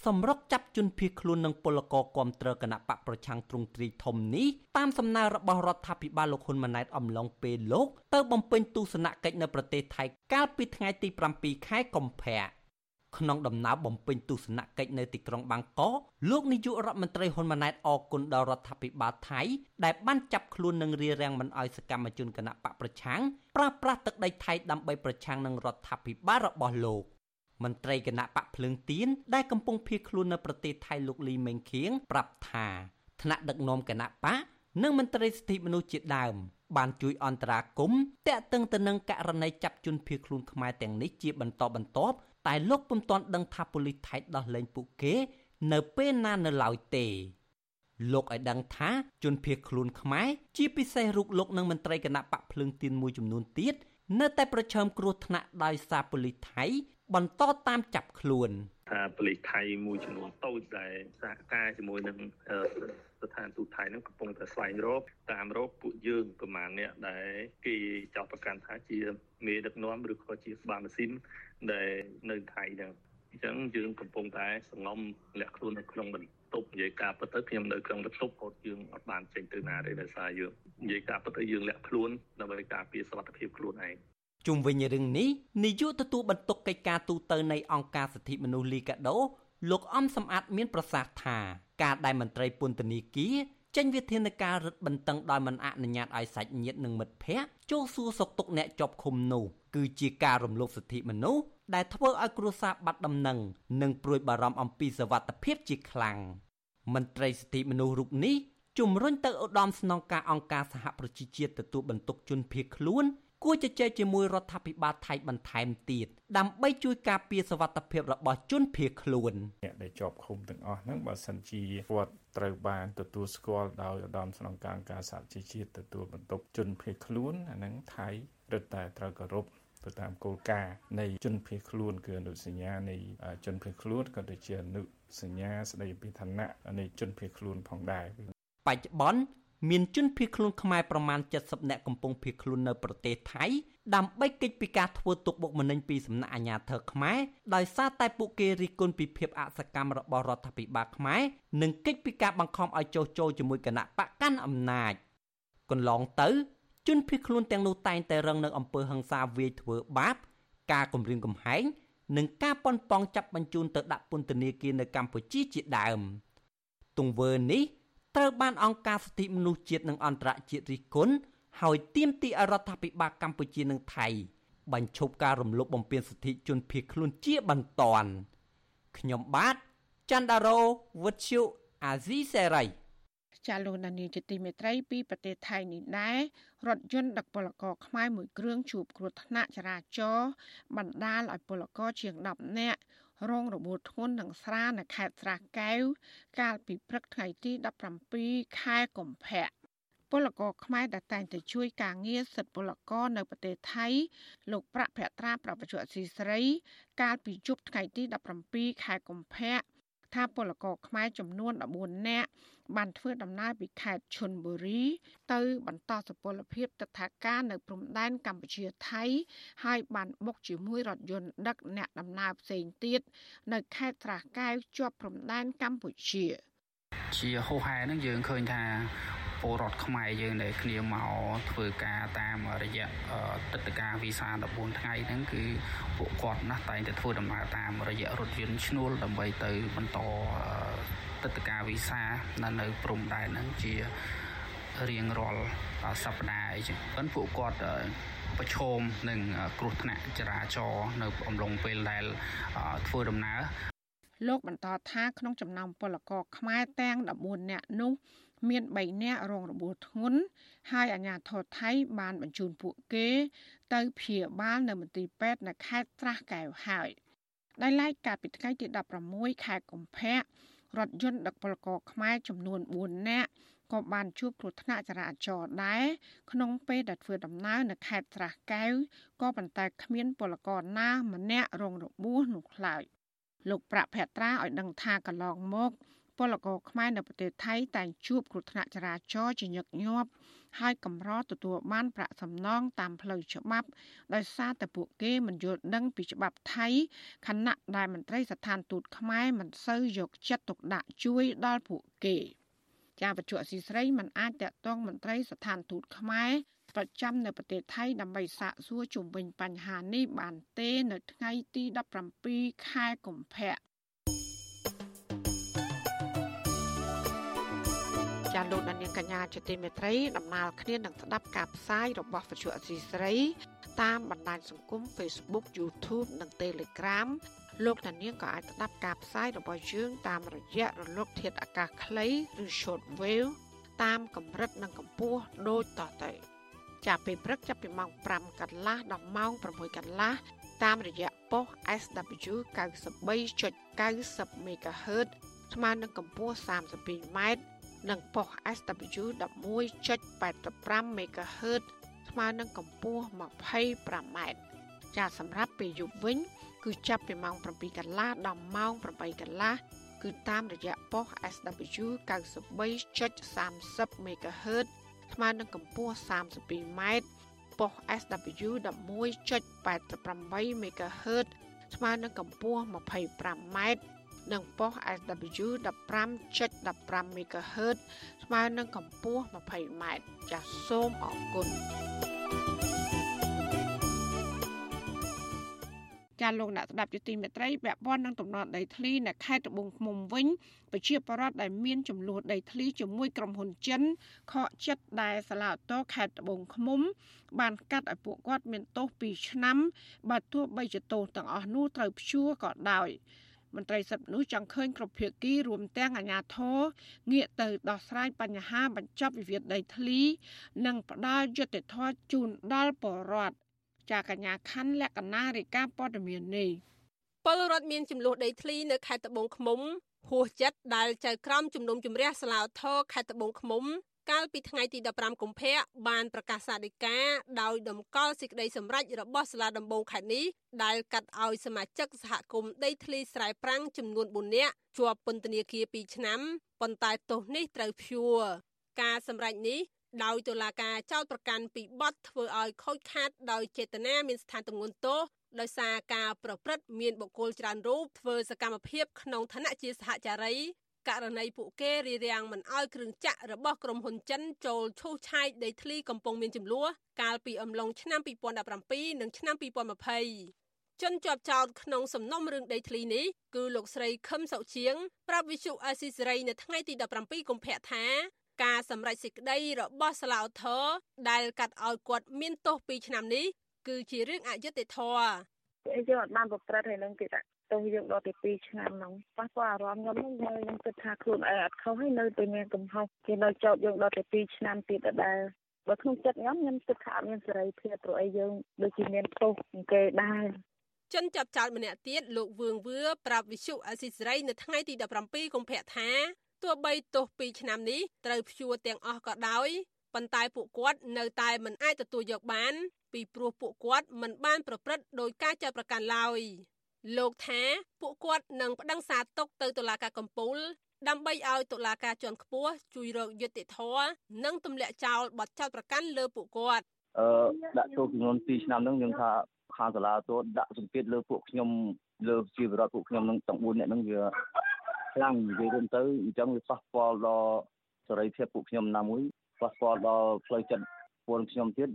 សម្រុកចាប់ជនភៀសខ្លួននិងពលករគាំទ្រគណៈបកប្រឆាំងទ្រង់ទ្រីធំនេះតាមសំណើរបស់រដ្ឋាភិបាលលោកហ៊ុនម៉ាណែតអំឡុងពេលលោកទៅបំពេញទស្សនកិច្ចនៅប្រទេសថៃកាលពីថ្ងៃទី7ខែកុម្ភៈក្នុងដំណើរបំពេញទស្សនកិច្ចនៅទីក្រុងបាងកកលោកនាយករដ្ឋមន្ត្រីហ៊ុនម៉ាណែតអគុណដល់រដ្ឋាភិបាលថៃដែលបានចាប់ខ្លួននិងរារាំងមិនឲ្យសកម្មជនគណៈបកប្រឆាំងប្រើប្រាស់ទឹកដីថៃដើម្បីប្រឆាំងនឹងរដ្ឋាភិបាលរបស់លោក មន្ត្រីគណៈបកភ្លើងទៀនដែលកំពុងភៀសខ្លួននៅប្រទេសថៃលោកលីមេងខៀងប្រាប់ថាថ្នាក់ដឹកនាំគណៈបកនិងមន្ត្រីសិទ្ធិមនុស្សជាដើម បានជួយអន្តរាគមន៍តាក់ទងទៅនឹងករណីចាប់ជនភៀសខ្លួនខ្មែរទាំងនេះជាបន្តបន្ទាប់តែលោកពុំទាន់ដឹងថាប៉ូលីសថៃដោះលែងពួកគេ នៅពេលណានៅឡើយទេលោកឲ្យដឹងថាជនភៀសខ្លួនខ្មែរជាពិសេសរូបលោកនិងមន្ត្រីគណៈបកភ្លើងទៀនមួយចំនួនទៀតនៅតែប្រឈមគ្រោះថ្នាក់ដោយសារប៉ូលីសថៃ បន្តតាមចាប់ខ្លួនថាប៉ូលីសថៃមួយចំនួនតូចដែលសហការជាមួយនឹងស្ថានទូតថៃនឹងកំពុងតែស្វែងរកតាមរកពួកយើងប្រមាណអ្នកដែលគេចោទប្រកាន់ថាជាមេដឹកនាំឬក៏ជាស្បាម៉ាស៊ីនដែលនៅថៃហ្នឹងអញ្ចឹងយើងកំពុងតែសងំលាក់ខ្លួននៅក្នុងបន្ទប់និយាយការពិតទៅខ្ញុំនៅក្នុងបន្ទប់គាត់យើងអត់បានចេញទៅណាទេដោយសារយើងនិយាយការពិតទៅយើងលាក់ខ្លួនដើម្បីការពារសុខភាពខ្លួនឯង ជុំវិញរឿងនេះនាយកទទួលបន្ទុកកិច្ចការទូតនៃអង្គការសិទ្ធិមនុស្សលីកាដូលោកអំសំអាតមានប្រសាសន៍ថាការដែលមន្ត្រីពន្ធនាគារចេញវិធានការរឹតបន្តឹងដោយមិនអនុញ្ញាតឲ្យសាច់ញាតិនិងមិត្តភ័ក្តិចូលសួរសុខទុក្ខអ្នកជាប់ឃុំនោះគឺជាការរំលោភសិទ្ធិមនុស្សដែលធ្វើឲ្យគ្រួសារបាត់ដំណឹងនិងព្រួយបារម្ភអំពីសវត្ថិភាពជាខ្លាំងមន្ត្រីសិទ្ធិមនុស្សរូបនេះជំរុញទៅឧត្តមស្នងការអង្គការសហប្រជាជាតិទទួលបន្ទុកជនភៀសខ្លួន គួរជជែកជាមួយរដ្ឋាភិបាលថៃបន្ថែមទៀតដើម្បីជួយការពារសវត្ថិភាពរបស់ជនភៀសខ្លួនអ្នកដែលជាប់ឃុំទាំងអស់ហ្នឹងបើសិនជាគាត់ត្រូវបានទទួលស្គាល់ដោយឧត្តមស្នងការអង្គការសហជីវជាតិទទួលបន្ទុកជនភៀសខ្លួនអាហ្នឹងថៃរឹតតែត្រូវគោរពទៅតាមគោលការណ៍នៃជនភៀសខ្លួនគឺអនុសញ្ញានៃជនភៀសខ្លួនក៏ដូចជាអនុសញ្ញាស្តីពីឋានៈនៃជនភៀសខ្លួនផងដែរបច្ចុប្បន្ន មានជនភៀសខ្លួនខ្មែរប្រមាណ70នាក់កំពុងភៀសខ្លួននៅប្រទេសថៃដើម្បីគេចពីការធ្វើទុកបុកម្នេញពីសំណាក់អាជ្ញាធរខ្មែរដោយសារតែពួកគេរិះគន់ពីភាពអសកម្មរបស់រដ្ឋាភិបាលខ្មែរនិងគេចពីការបង្ខំឲ្យចុះចូលជាមួយគណៈបកកាន់អំណាចកន្លងទៅ ជនភៀសខ្លួនទាំងនោះតែងតែរងនៅអំពើហិង្សាវាយធ្វើបាប ការគំរាមកំហែងនិងការប៉ុនប៉ងចាប់បញ្ជូនទៅដាក់ពន្ធនាគារនៅកម្ពុជាជាដើម ទង្វើនេះ ត្រូវបានអង្គការសិទ្ធិមនុស្សជាតិនិងអន្តរជាតិរិះគន់ហើយទាមទារឲ្យរដ្ឋាភិបាលកម្ពុជានិងថៃបញ្ឈប់ការរំលោភបំពានសិទ្ធិជនភៀសខ្លួនជាបន្ទាន់ខ្ញុំបាទចន្ទដារោវុទ្ធុអាស៊ីសេរីចាលោកនានីជាទីមេត្រីពីប្រទេសថៃនេះដែររថយន្តដឹកពលករខ្មែរមួយគ្រឿងជួបគ្រោះថ្នាក់ចរាចរណ៍បណ្ដាលឲ្យពលករជាង10នាក់ រងរបួសធ្ងន់និងស្រានៅខេត្តស្រះកែវកាលពីព្រឹកថ្ងៃទី17ខែកុម្ភៈពលករខ្មែរដែលតែងតែជួយការងារសិទ្ធិពលករនៅប្រទេសថៃ លោកប្រាក់ភត្រាប្រពន្ធអសីស្រី កាលពីជប់ថ្ងៃទី17ខែកុម្ភៈ ថាពលករខ្មែរចំនួន14នាក់បានធ្វើដំណើរពីខេត្តឈុនបុរី ទៅ បន្តសុពលភាពទស្សនការនៅព្រំដែនកម្ពុជាថៃហើយបានបុកជាមួយរថយន្តដឹកអ្នកដំណើរផ្សេងទៀតនៅខេត្តត្រាស់កែវជាប់ព្រំដែនកម្ពុជា ជាហូហែនឹងយើងឃើញថា ពលរដ្ឋខ្មែរយើងដែលគ្នាមកធ្វើការតាមរយៈទឹកតការវីសា14ថ្ងៃហ្នឹងគឺពួកគាត់ណាស់តែងតែធ្វើដំណើរតាមរយៈរថយន្តឈ្នួលដើម្បីទៅបន្តទឹកតការវីសានៅនៅព្រំដែនហ្នឹងជារៀងរាល់សប្តាហ៍អីចឹងប៉ុន្តែពួកគាត់ប្រឈមនឹងគ្រោះថ្នាក់ចរាចរណ៍នៅអំឡុងពេលដែលធ្វើដំណើរលោកបន្តថាក្នុងចំណោមពលករខ្មែរទាំង14នាក់នោះ មាន3នាក់រងរបួសធ្ងន់ហើយអាជ្ញាធរថៃបានបញ្ជូនពួកគេ ទៅព្យាបាលនៅមន្ទីរពេទ្យនៅខេត្តត្រាស់កែវហើយដោយឡែកកាលពីថ្ងៃទី16ខែកុម្ភៈរថយន្តដឹកពលករខ្មែរចំនួន4នាក់ក៏បានជួបគ្រោះថ្នាក់ចរាចរណ៍ដែរក្នុងពេលដែលធ្វើដំណើរនៅខេត្តត្រាស់កែវក៏ប៉ុន្តែគ្មានពលករណាម្នាក់រងរបួសនោះឡើយលោកប្រាក់ភត្រាឲ្យដឹងថាកន្លងមក ពលករខ្មែរនៅប្រទេសថៃតែងជួបគ្រោះថ្នាក់ចរាចរណ៍ជាញឹកញាប់ហើយកម្រទទួលបានប្រាក់សំណងតាមផ្លូវច្បាប់ដោយសារតែពួកគេមិនយល់ដឹងពីច្បាប់ថៃខណៈដែលមន្ត្រីស្ថានទូតខ្មែរមិនសូវយកចិត្តទុកដាក់ជួយដល់ពួកគេចាបច្ចុប្បន្នស៊ីស្រីមិនអាចតាក់ទងមន្ត្រីស្ថានទូតខ្មែរប្រចាំនៅប្រទេសថៃដើម្បីសាកសួរជុំវិញបញ្ហានេះបានទេនៅថ្ងៃទី17ខែកុម្ភៈ ចាលោកដានៀងកញ្ញាជាទីមេត្រីដំណើរគ្នានឹងស្ដាប់ការផ្សាយរបស់វិទ្យុអសីស្រី តាមបណ្ដាញសង្គម Facebook YouTube និង Telegram លោកតានាងក៏អាចស្ដាប់ការផ្សាយរបស់យើងតាមរយៈរលក ធាតុអាកាសខ្លីឬ short wave តាមកម្រិតនិងកម្ពស់ដូចតទៅ ចាប់ពេលព្រឹកចាប់ពីម៉ោង5កន្លះដល់ម៉ោង6កន្លះតាមរយៈប៉ុស SW 93.90 MHz ស្មើនឹងកម្ពស់ 32m និងប៉ុស SW 11.85 MHz ស្មើនឹងកម្ពស់ 25m ចាសម្រាប់ពេលយប់វិញ គឺចាប់ពីម៉ោង7កន្លះដល់ម៉ោង8កន្លះគឺតាមរយៈប៉ុស SW 93.30 MHz ស្មើនឹងកម្ពស់ 32m ប៉ុស SW 11.88 MHz ស្មើនឹងកម្ពស់ 25m និងប៉ុស SW 15.15 MHz ស្មើនឹងកម្ពស់ 20m ចាសសូមអរគុណចាលោកអ្នកស្ដាប់យុតិមេត្រីពាក់ព័ន្ធនឹងតំណនដីធ្លីនៅខេត្តត្បូងឃ្មុំវិញប្រជាពលរដ្ឋដែលមានចំនួនដីធ្លីជាមួយក្រុមហ៊ុនចិនខកចិត្តដែលសាឡាតូខេត្តត្បូងឃ្មុំ បានកាត់ឲ្យពួកគាត់មានទោស2ឆ្នាំបើទោះបីជាទោសទាំងអស់នោះត្រូវព្យួរក៏ដោយ មន្ត្រីសិទ្ធិមនុស្សចង់ឃើញគ្រប់ភាគីរួមទាំងអាជ្ញាធរងាកទៅដោះស្រាយបញ្ហាបញ្ចប់វិវាទដីធ្លី និងផ្ដល់យុត្តិធម៌ជូនដល់ប្រជាពលរដ្ឋចាកញ្ញាខណ្ឌលក្ខណៈរាយការណ៍ព័ត៌មាននេះពលរដ្ឋមានចំនួនដីធ្លីនៅខេត្តត្បូងឃ្មុំហួសចិត្តដែលចៅក្រមជំនុំជម្រះសាឡាវថរខេត្តត្បូងឃ្មុំ កាលពីថ្ងៃទី15កុម្ភៈបានប្រកាសសាធិការដោយតម្កល់សេចក្តីសម្រេចរបស់សាលាដំបងខេត្តនេះដែលកាត់ឲ្យសមាជិកសហគមន៍ដីធ្លីស្រែប្រាំងចំនួន4នាក់ជាប់ពន្ធនាគារ2ឆ្នាំប៉ុន្តែទោសនេះត្រូវព្យួរការសម្រេចនេះដោយតុលាការចោទប្រកាន់ពីបទធ្វើឲ្យខូចខាតដោយចេតនាមានស្ថានទម្ងន់ទោសដោយសារការប្រព្រឹត្តមានបុគ្គលច្រើនរូបធ្វើសកម្មភាពក្នុងឋានៈជាសហចារី ករណីពួកគេរារាំងមិនអោយគ្រឿងចាក់របស់ក្រុមហ៊ុនចិនចូលឈូសឆាយដីធ្លីកំពុងមានចំនួនកាលពីអំឡុងឆ្នាំ2017និងឆ្នាំ2020ជនជាប់ចោតក្នុងសំណុំរឿងដីធ្លីនេះគឺលោកស្រីខឹមសុជាង ប្រាប់វិសុអាស៊ីសេរីនៅថ្ងៃទី17កុម្ភៈថាការសម្រេចសេចក្តីរបស់សាឡាអូថរដែលកាត់ឲ្យគាត់មានទោស2ឆ្នាំនេះគឺជារឿងអយុត្តិធម៌យើងអត់បានប្រព្រឹត្តហើយនឹងគេដាក់ ទោសយើងដល់ទៅ2ឆ្នាំហ្នឹងប៉ះពាល់អារម្មណ៍ខ្ញុំហ្នឹងហើយខ្ញុំគិតថាខ្លួនឯងអត់ខុសហើយនៅតែមានកំហុសគេនៅចោទយើងដល់ទៅ2ឆ្នាំទៀតដដែលបើក្នុងចិត្តខ្ញុំខ្ញុំគិតថាអត់មានសេរីភាពព្រោះអីយើងដូចជាមានទោសគេដែរជនចាប់ចោតម្នាក់ទៀតលោកវឿងវឿប្រាប់វិសុអសិសរីនៅថ្ងៃទី17កុម្ភៈថាទោះបីទោស2ឆ្នាំនេះត្រូវព្យួរទាំងអស់ក៏ដោយប៉ុន្តែពួកគាត់នៅតែមិនអាចទទួលយកបាន ពីព្រោះពួកគាត់មិនបានប្រព្រឹត្តដោយការចោទប្រកាន់ឡើយ លោកថាពួកគាត់នឹងប្តឹងសារទុកទៅតុលាការកំពូល ដើម្បីឲ្យតុលាការជាន់ខ្ពស់ជួយរកយុត្តិធម៌និងទម្លាក់ចោលបទចោទប្រកាន់លើពួកគាត់អឺដាក់ទោសចំនួន2ឆ្នាំហ្នឹងយើងថាខាងសាលាទោសដាក់សម្ពាធលើពួកខ្ញុំលើជីវរដ្ឋពួកខ្ញុំនឹងទាំង4នាក់ហ្នឹងវាខ្លាំងនិយាយរួមទៅអញ្ចឹងវាប៉ះពាល់ដល់សេរីភាពពួកខ្ញុំណាមួយប៉ះពាល់ដល់ផ្លូវចិត្តពលខ្ញុំទៀត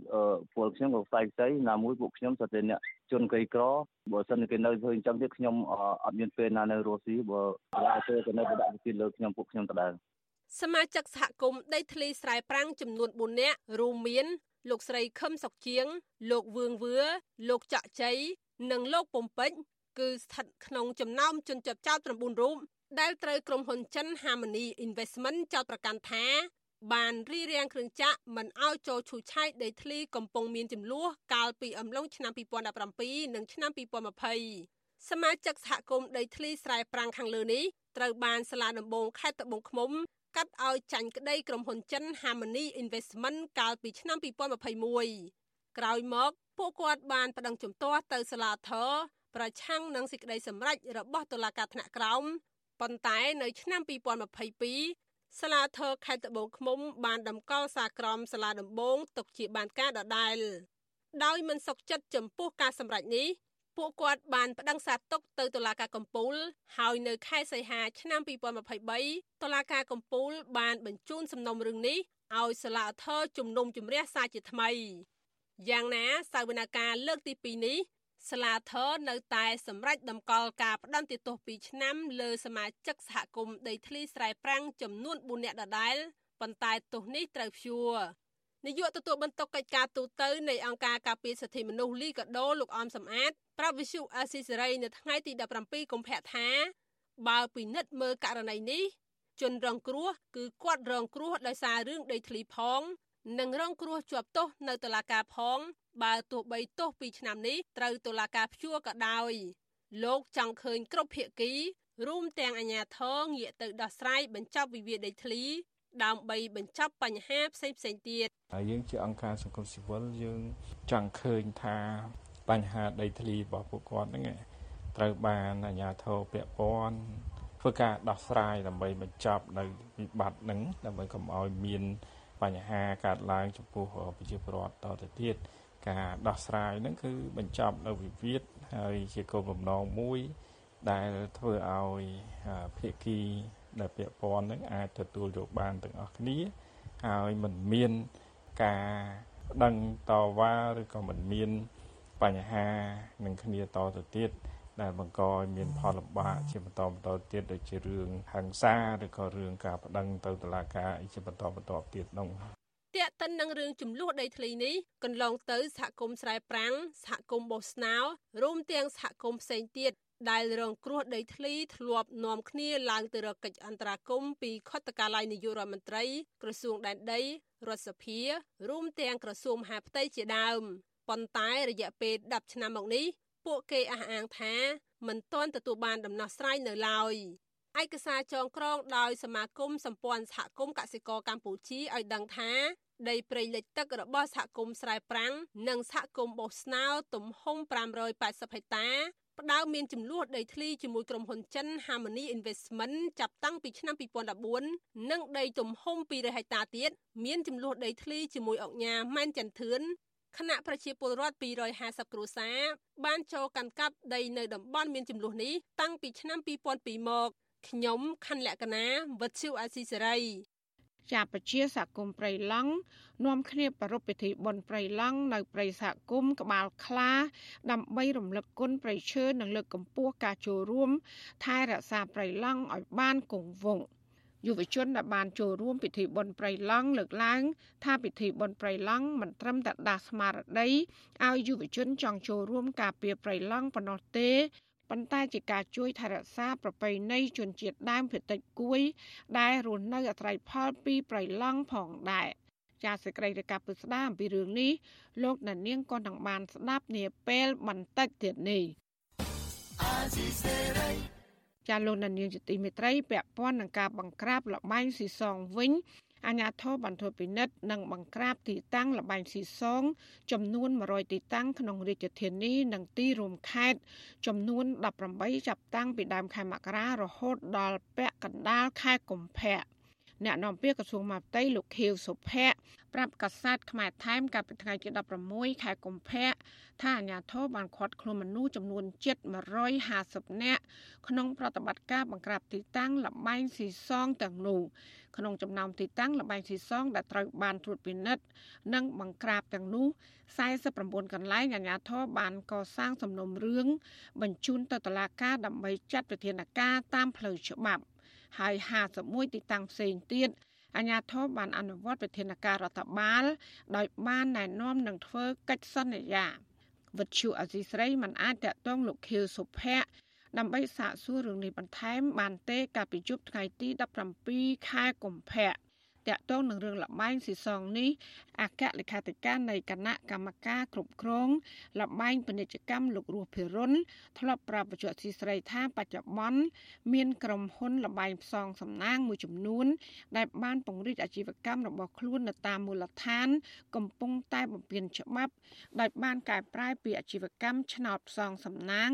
ពលខ្ញុំក៏ខ្សែខ្សែណាមួយពួកខ្ញុំស្ទើរតែអ្នក ជនក្រីក្របើសិនគេនៅធ្វើអញ្ចឹងទៀតខ្ញុំអត់មានពេលណានៅរស់ស៊ីបើសាលាទៅទៅនៅបដាក់វិធីលើខ្ញុំពួកខ្ញុំដដែលសមាជិកសហគមន៍ដីធ្លីស្រែប្រាំងចំនួន4នាក់រួមមាន លោកស្រីខឹមសុកជាង លោកវឿងវឿលោកចាក់ជ័យនិងលោកពំពេជ្រគឺស្ថិតក្នុងចំណោមជនជាប់ចោត9រូបដែលត្រូវក្រុមហ៊ុនចិន Harmony Investment ចោទប្រកាន់ថា បានរីរាំងគ្រឿងចាក់មិនឲ្យចូលឈូសឆាយដីធ្លីកំពុងមានចំនួនកាលពីអំឡុងឆ្នាំ2017និងឆ្នាំ2020សមាជិកសហគមន៍ដីធ្លីស្រែប្រាំងខាងលើនេះត្រូវបានសាលាដំបងខេត្តត្បូងឃ្មុំកាត់ឲ្យចាញ់ក្តីក្រុមហ៊ុនចិន Harmony Investment កាលពីឆ្នាំ2021ក្រោយមកពួកគាត់បានប្តឹងជំទាស់ទៅសាលាធរប្រឆាំងនឹងសេចក្តីសម្រេចរបស់តុលាការថ្នាក់ក្រោមប៉ុន្តែនៅឆ្នាំ2022 សាលាធរខេត្តត្បូងឃ្មុំបានតម្កល់សារក្រមសាលាដំបងទុកជាបានការដដែលដោយមិនសុខចិត្តចំពោះការសម្រេចនេះពួកគាត់បានប្តឹងសារទុកទៅតុលាការកំពូលហើយនៅខែសីហាឆ្នាំ2023តុលាការកំពូលបានបញ្ជូនសំណុំរឿងនេះឲ្យសាលាធរជំនុំជម្រះសារជាថ្មីយ៉ាងណាសវនកម្មលើកទី2នេះ សាលាធរនៅតែសម្រេចតម្កល់ការផ្តន្ទាទោស2ឆ្នាំលើសមាជិកសហគមន៍ដីធ្លីស្រែប្រាំងចំនួន4នាក់ដដែលប៉ុន្តែទោសនេះត្រូវព្យួរនាយកទទួលបន្ទុកកិច្ចការទូតនៃអង្គការការពារសិទ្ធិមនុស្សលីកាដូលោកអមសំអាតប្រាប់វិសុអាស៊ីសេរីនៅថ្ងៃទី17កុម្ភៈថាបើពិនិត្យមើលករណីនេះជនរងគ្រោះគឺគាត់រងគ្រោះដោយសាររឿងដីធ្លីផង និងរងគ្រោះជាប់ទោសនៅតុលាការផង បើទោះបីទោស2ឆ្នាំនេះត្រូវតុលាការព្យួរក៏ដោយលោកចង់ឃើញគ្រប់ភាគីរួមទាំងអាជ្ញាធរងាកទៅដោះស្រាយបញ្ចប់វិវាទដីធ្លីដើម្បីបញ្ចប់បញ្ហាផ្សេងផ្សេងទៀតហើយយើងជាអង្គការសង្គមស៊ីវិលយើងចង់ឃើញថាបញ្ហាដីធ្លីរបស់ពួកគាត់ហ្នឹងត្រូវបានអាជ្ញាធរពាក់ព័ន្ធធ្វើការដោះស្រាយដើម្បីបញ្ចប់នៅវិបត្តិហ្នឹងដើម្បីកុំឲ្យមានបញ្ហាកើតឡើងចំពោះប្រជាពលរដ្ឋតទៅទៀត ការដោះស្រាយហ្នឹងគឺបញ្ចប់នៅវិវាទហើយជាគោលបំណងមួយ ដែលធ្វើឲ្យភាគីដែលពាក់ព័ន្ធនឹងអាចទទួលយកបានទាំងអស់គ្នា ហើយមិនមានការដឹងតវ៉ាឬក៏មិនមានបញ្ហានឹងគ្នាតទៅទៀតដែលបង្កឲ្យមានផលលំបាកជាបន្តបន្តទៀតដូចជារឿងហិង្សាឬក៏រឿងការប្តឹងទៅតុលាការអីជាបន្តបន្តទៀតនោះតាក់ទិ ននឹងរឿងចំនួនដីធ្លីនេះកន្លងទៅសហគមន៍ស្រែប្រាំងសហគមន៍បោះស្នោរួមទាំងសហគមន៍ផ្សេងទៀតដែលរងគ្រោះដីធ្លីធ្លាប់នាំគ្នាឡើងទៅរកកិច្ចអន្តរាគមន៍ពីខុទ្ទកាល័យនាយករដ្ឋមន្ត្រី ក្រសួងដែនដីរដ្ឋសភា រួមទាំងក្រសួងមហាផ្ទៃជាដើមប៉ុន្តែរយៈពេល10ឆ្នាំមកនេះពួកគេអះអាងថាមិនទាន់ទទួលបានដំណោះស្រាយនៅឡើយ ឯកសារចងក្រងដោយសមាគមសម្ព័ន្ធសហគមន៍កសិករកម្ពុជាឲ្យដឹងថាដីព្រៃលិចទឹករបស់សហគមន៍ស្រែប្រាំងនិងសហគមន៍បោះស្នោទំហំ580ហិកតាផ្ដើមមានចំនួនដីធ្លីជាមួយក្រុមហ៊ុនចិន Harmony Investment ចាប់តាំងពីឆ្នាំ2014និងដីទំហំ200ហិកតាទៀតមានចំនួនដីធ្លីជាមួយអង្គការម៉ែនចន្ទធឿនគណៈប្រជាពលរដ្ឋ250គ្រួសារបានចូលកាន់កាប់ដីនៅតំបន់មានចំនួននេះតាំងពីឆ្នាំ2002មក ខ្ញុំខណ្ឌលក្ខណាវັດឈូអាស៊ីសេរីជាពជាសហគមន៍ព្រៃឡង់នាំគ្នាប្រារព្ធពិធីបុណ្យព្រៃឡង់នៅព្រៃសហគមន៍ក្បាលខ្លា ដើម្បីរំលឹកគុណព្រៃឈើនិងលើកកម្ពស់ការចូលរួមថែរក្សាព្រៃឡង់ឲ្យបានគង់វង្សយុវជនដែលបានចូលរួមពិធីបុណ្យព្រៃឡង់លើកឡើង ថាពិធីបុណ្យព្រៃឡង់មិនត្រឹមតែដាស់ស្មារតីឲ្យយុវជនចង់ចូលរួមការពារព្រៃឡង់ប៉ុណ្ណោះទេ ប៉ុន្តែជាការជួយថែរក្សាប្រពៃណីជនជាតិដើមភាគតិចគួយ ដែលរស់នៅអាស្រ័យផលពីប្រៃឡង់ផងដែរចាសសេចក្តីរាយការណ៍ពិស្ដារអំពីរឿងនេះលោកដានៀងក៏នឹងបានស្ដាប់នាពេលបន្តិចទៀតនេះចាលោកដានៀងជាទីមេត្រីពាក់ព័ន្ធនឹងការបង្ក្រាបលបែងស៊ីសងវិញ អាជ្ញាធរបន្ធូរពិនិត្យនិងបង្ក្រាបទីតាំងលបែងស៊ីសង ចំនួន100ទីតាំងក្នុងរាជធានីនិងទីរួមខេត្តចំនួន18ចាប់តាំងពីដើមខែមករារហូតដល់ពាក់កណ្ដាលខែកុម្ភៈ អ្នកនាំពាក្យក្រសួងមហាផ្ទៃលោកខៀវសុភ័ក្រប្រាប់កាសែតខ្មែរថែមកាលពីថ្ងៃទី16ខែកុម្ភៈថាអាញាធរបានឃាត់ខ្លួនមនុស្សចំនួនជិត150នាក់ក្នុងប្រតិបត្តិការបង្ក្រាបទីតាំងលបែងស៊ីសងទាំងនោះក្នុងចំណោមទីតាំងលបែងស៊ីសងដែលត្រូវបានត្រួតពិនិត្យនិងបង្ក្រាបទាំងនោះ49កន្លែងអាជ្ញាធរបានកសាងសំណុំរឿងបញ្ជូនទៅតុលាការដើម្បីចាត់វិធានការតាមផ្លូវច្បាប់ ហើយ51ទីតាំងផ្សេងទៀតអាជ្ញាធរបានអនុវត្តវិធានការរដ្ឋបាល ដោយបានណែនាំនឹងធ្វើកិច្ចសន្យាវិទ្យុអសីស្រីមិនអាចតកតងលោកខៀវសុភ័ក្រដើម្បីសាកសួររឿងនេះបន្ថែមបានទេកាលពីជប់ថ្ងៃទី17ខែកុម្ភៈ តាក់ទងនឹងរឿងលបែងស៊ីសងនេះអគ្គលេខាធិការនៃគណៈកម្មការគ្រប់គ្រងលបែងពាណិជ្ជកម្មលោករស់ភិរុនធ្លាប់ប្រាប់បច្ចុប្បន្នស៊ីស្រីថាបច្ចុប្បន្នមានក្រុមហ៊ុនលបែងផ្សងសំណាងមួយចំនួន ដែលបានពង្រីកអាជីវកម្មរបស់ខ្លួននៅតាមមូលដ្ឋាន កំពុងតែបំពេញច្បាប់ដោយបានកែប្រែពីអាជីវកម្មឆ្នោតផ្សងសំណាង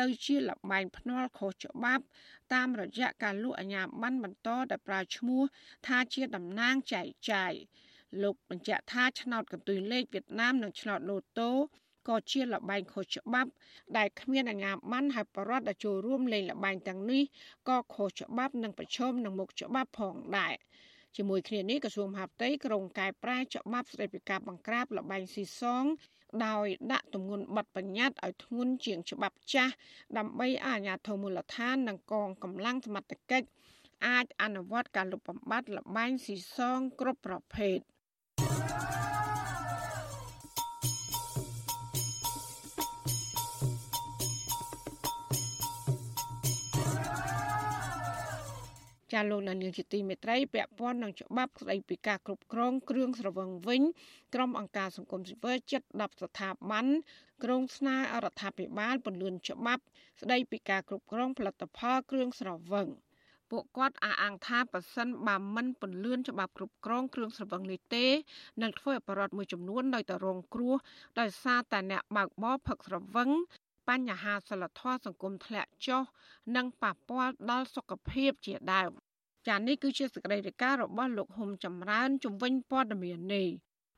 ទៅជាលបែងភ្នាល់ខុសច្បាប់ តាមរយៈការលក់អាជ្ញាប័ណ្ណបន្តដែលប្រើឈ្មោះថាជាតំណាងចែកចាយលោកបញ្ជាក់ថាឆ្នោតកន្ទុយលេខវៀតណាមនិងឆ្នោតឡូតូក៏ជាលបែងខុសច្បាប់ ដែលគ្មានអាជ្ញាប័ណ្ណហើយបរដ្ឋដែលចូលរួមលេងលបែងទាំងនេះក៏ខុសច្បាប់និងប្រឈមនឹងមុខច្បាប់ផងដែរជាមួយគ្នានេះក្រសួងមហាផ្ទៃក្រុងកែប្រែច្បាប់ស្តីពីការបង្ក្រាបលបែងស៊ីសង ដោយដាក់ទម្ងន់ប័ណ្ណបញ្ញត្តិឲ្យធ្ងន់ជាងច្បាប់ចាស់ដើម្បីអាជ្ញាធរមូលដ្ឋាននិងកងកម្លាំងសមត្ថកិច្ចអាចអនុវត្តការលុបបំបាត់លបែងស៊ីសងគ្រប់ប្រភេទ ចាលោកនានីជាទីមេត្រីពាក់ព័ន្ធនឹងច្បាប់ស្តីពីការគ្រប់គ្រងគ្រឿងស្រវឹងវិញក្រុមអង្គការសង្គមស៊ីវិលជិត10ស្ថាប័នក្រុងស្នើអរដ្ឋាភិបាលពន្លឿនច្បាប់ស្តីពីការគ្រប់គ្រងផលិតផលគ្រឿងស្រវឹងពួកគាត់អះអាងថាប៉ះសិនបើមិនពន្លឿនច្បាប់គ្រប់គ្រងគ្រឿងស្រវឹងនេះទេនឹងធ្វើឲ្យបរិវត្តមួយចំនួននៅតែរងគ្រោះដោយសារតែអ្នកបើកបរផឹកស្រវឹង បញ្ហាសិលធម៌សង្គមធ្លាក់ចុះនិងប៉ះពាល់ដល់សុខភាពជាដើមចា៎នេះគឺជាសេចក្តីរាយការណ៍របស់លោកហុំចម្រើនជំវិញព័ត៌មាននេះ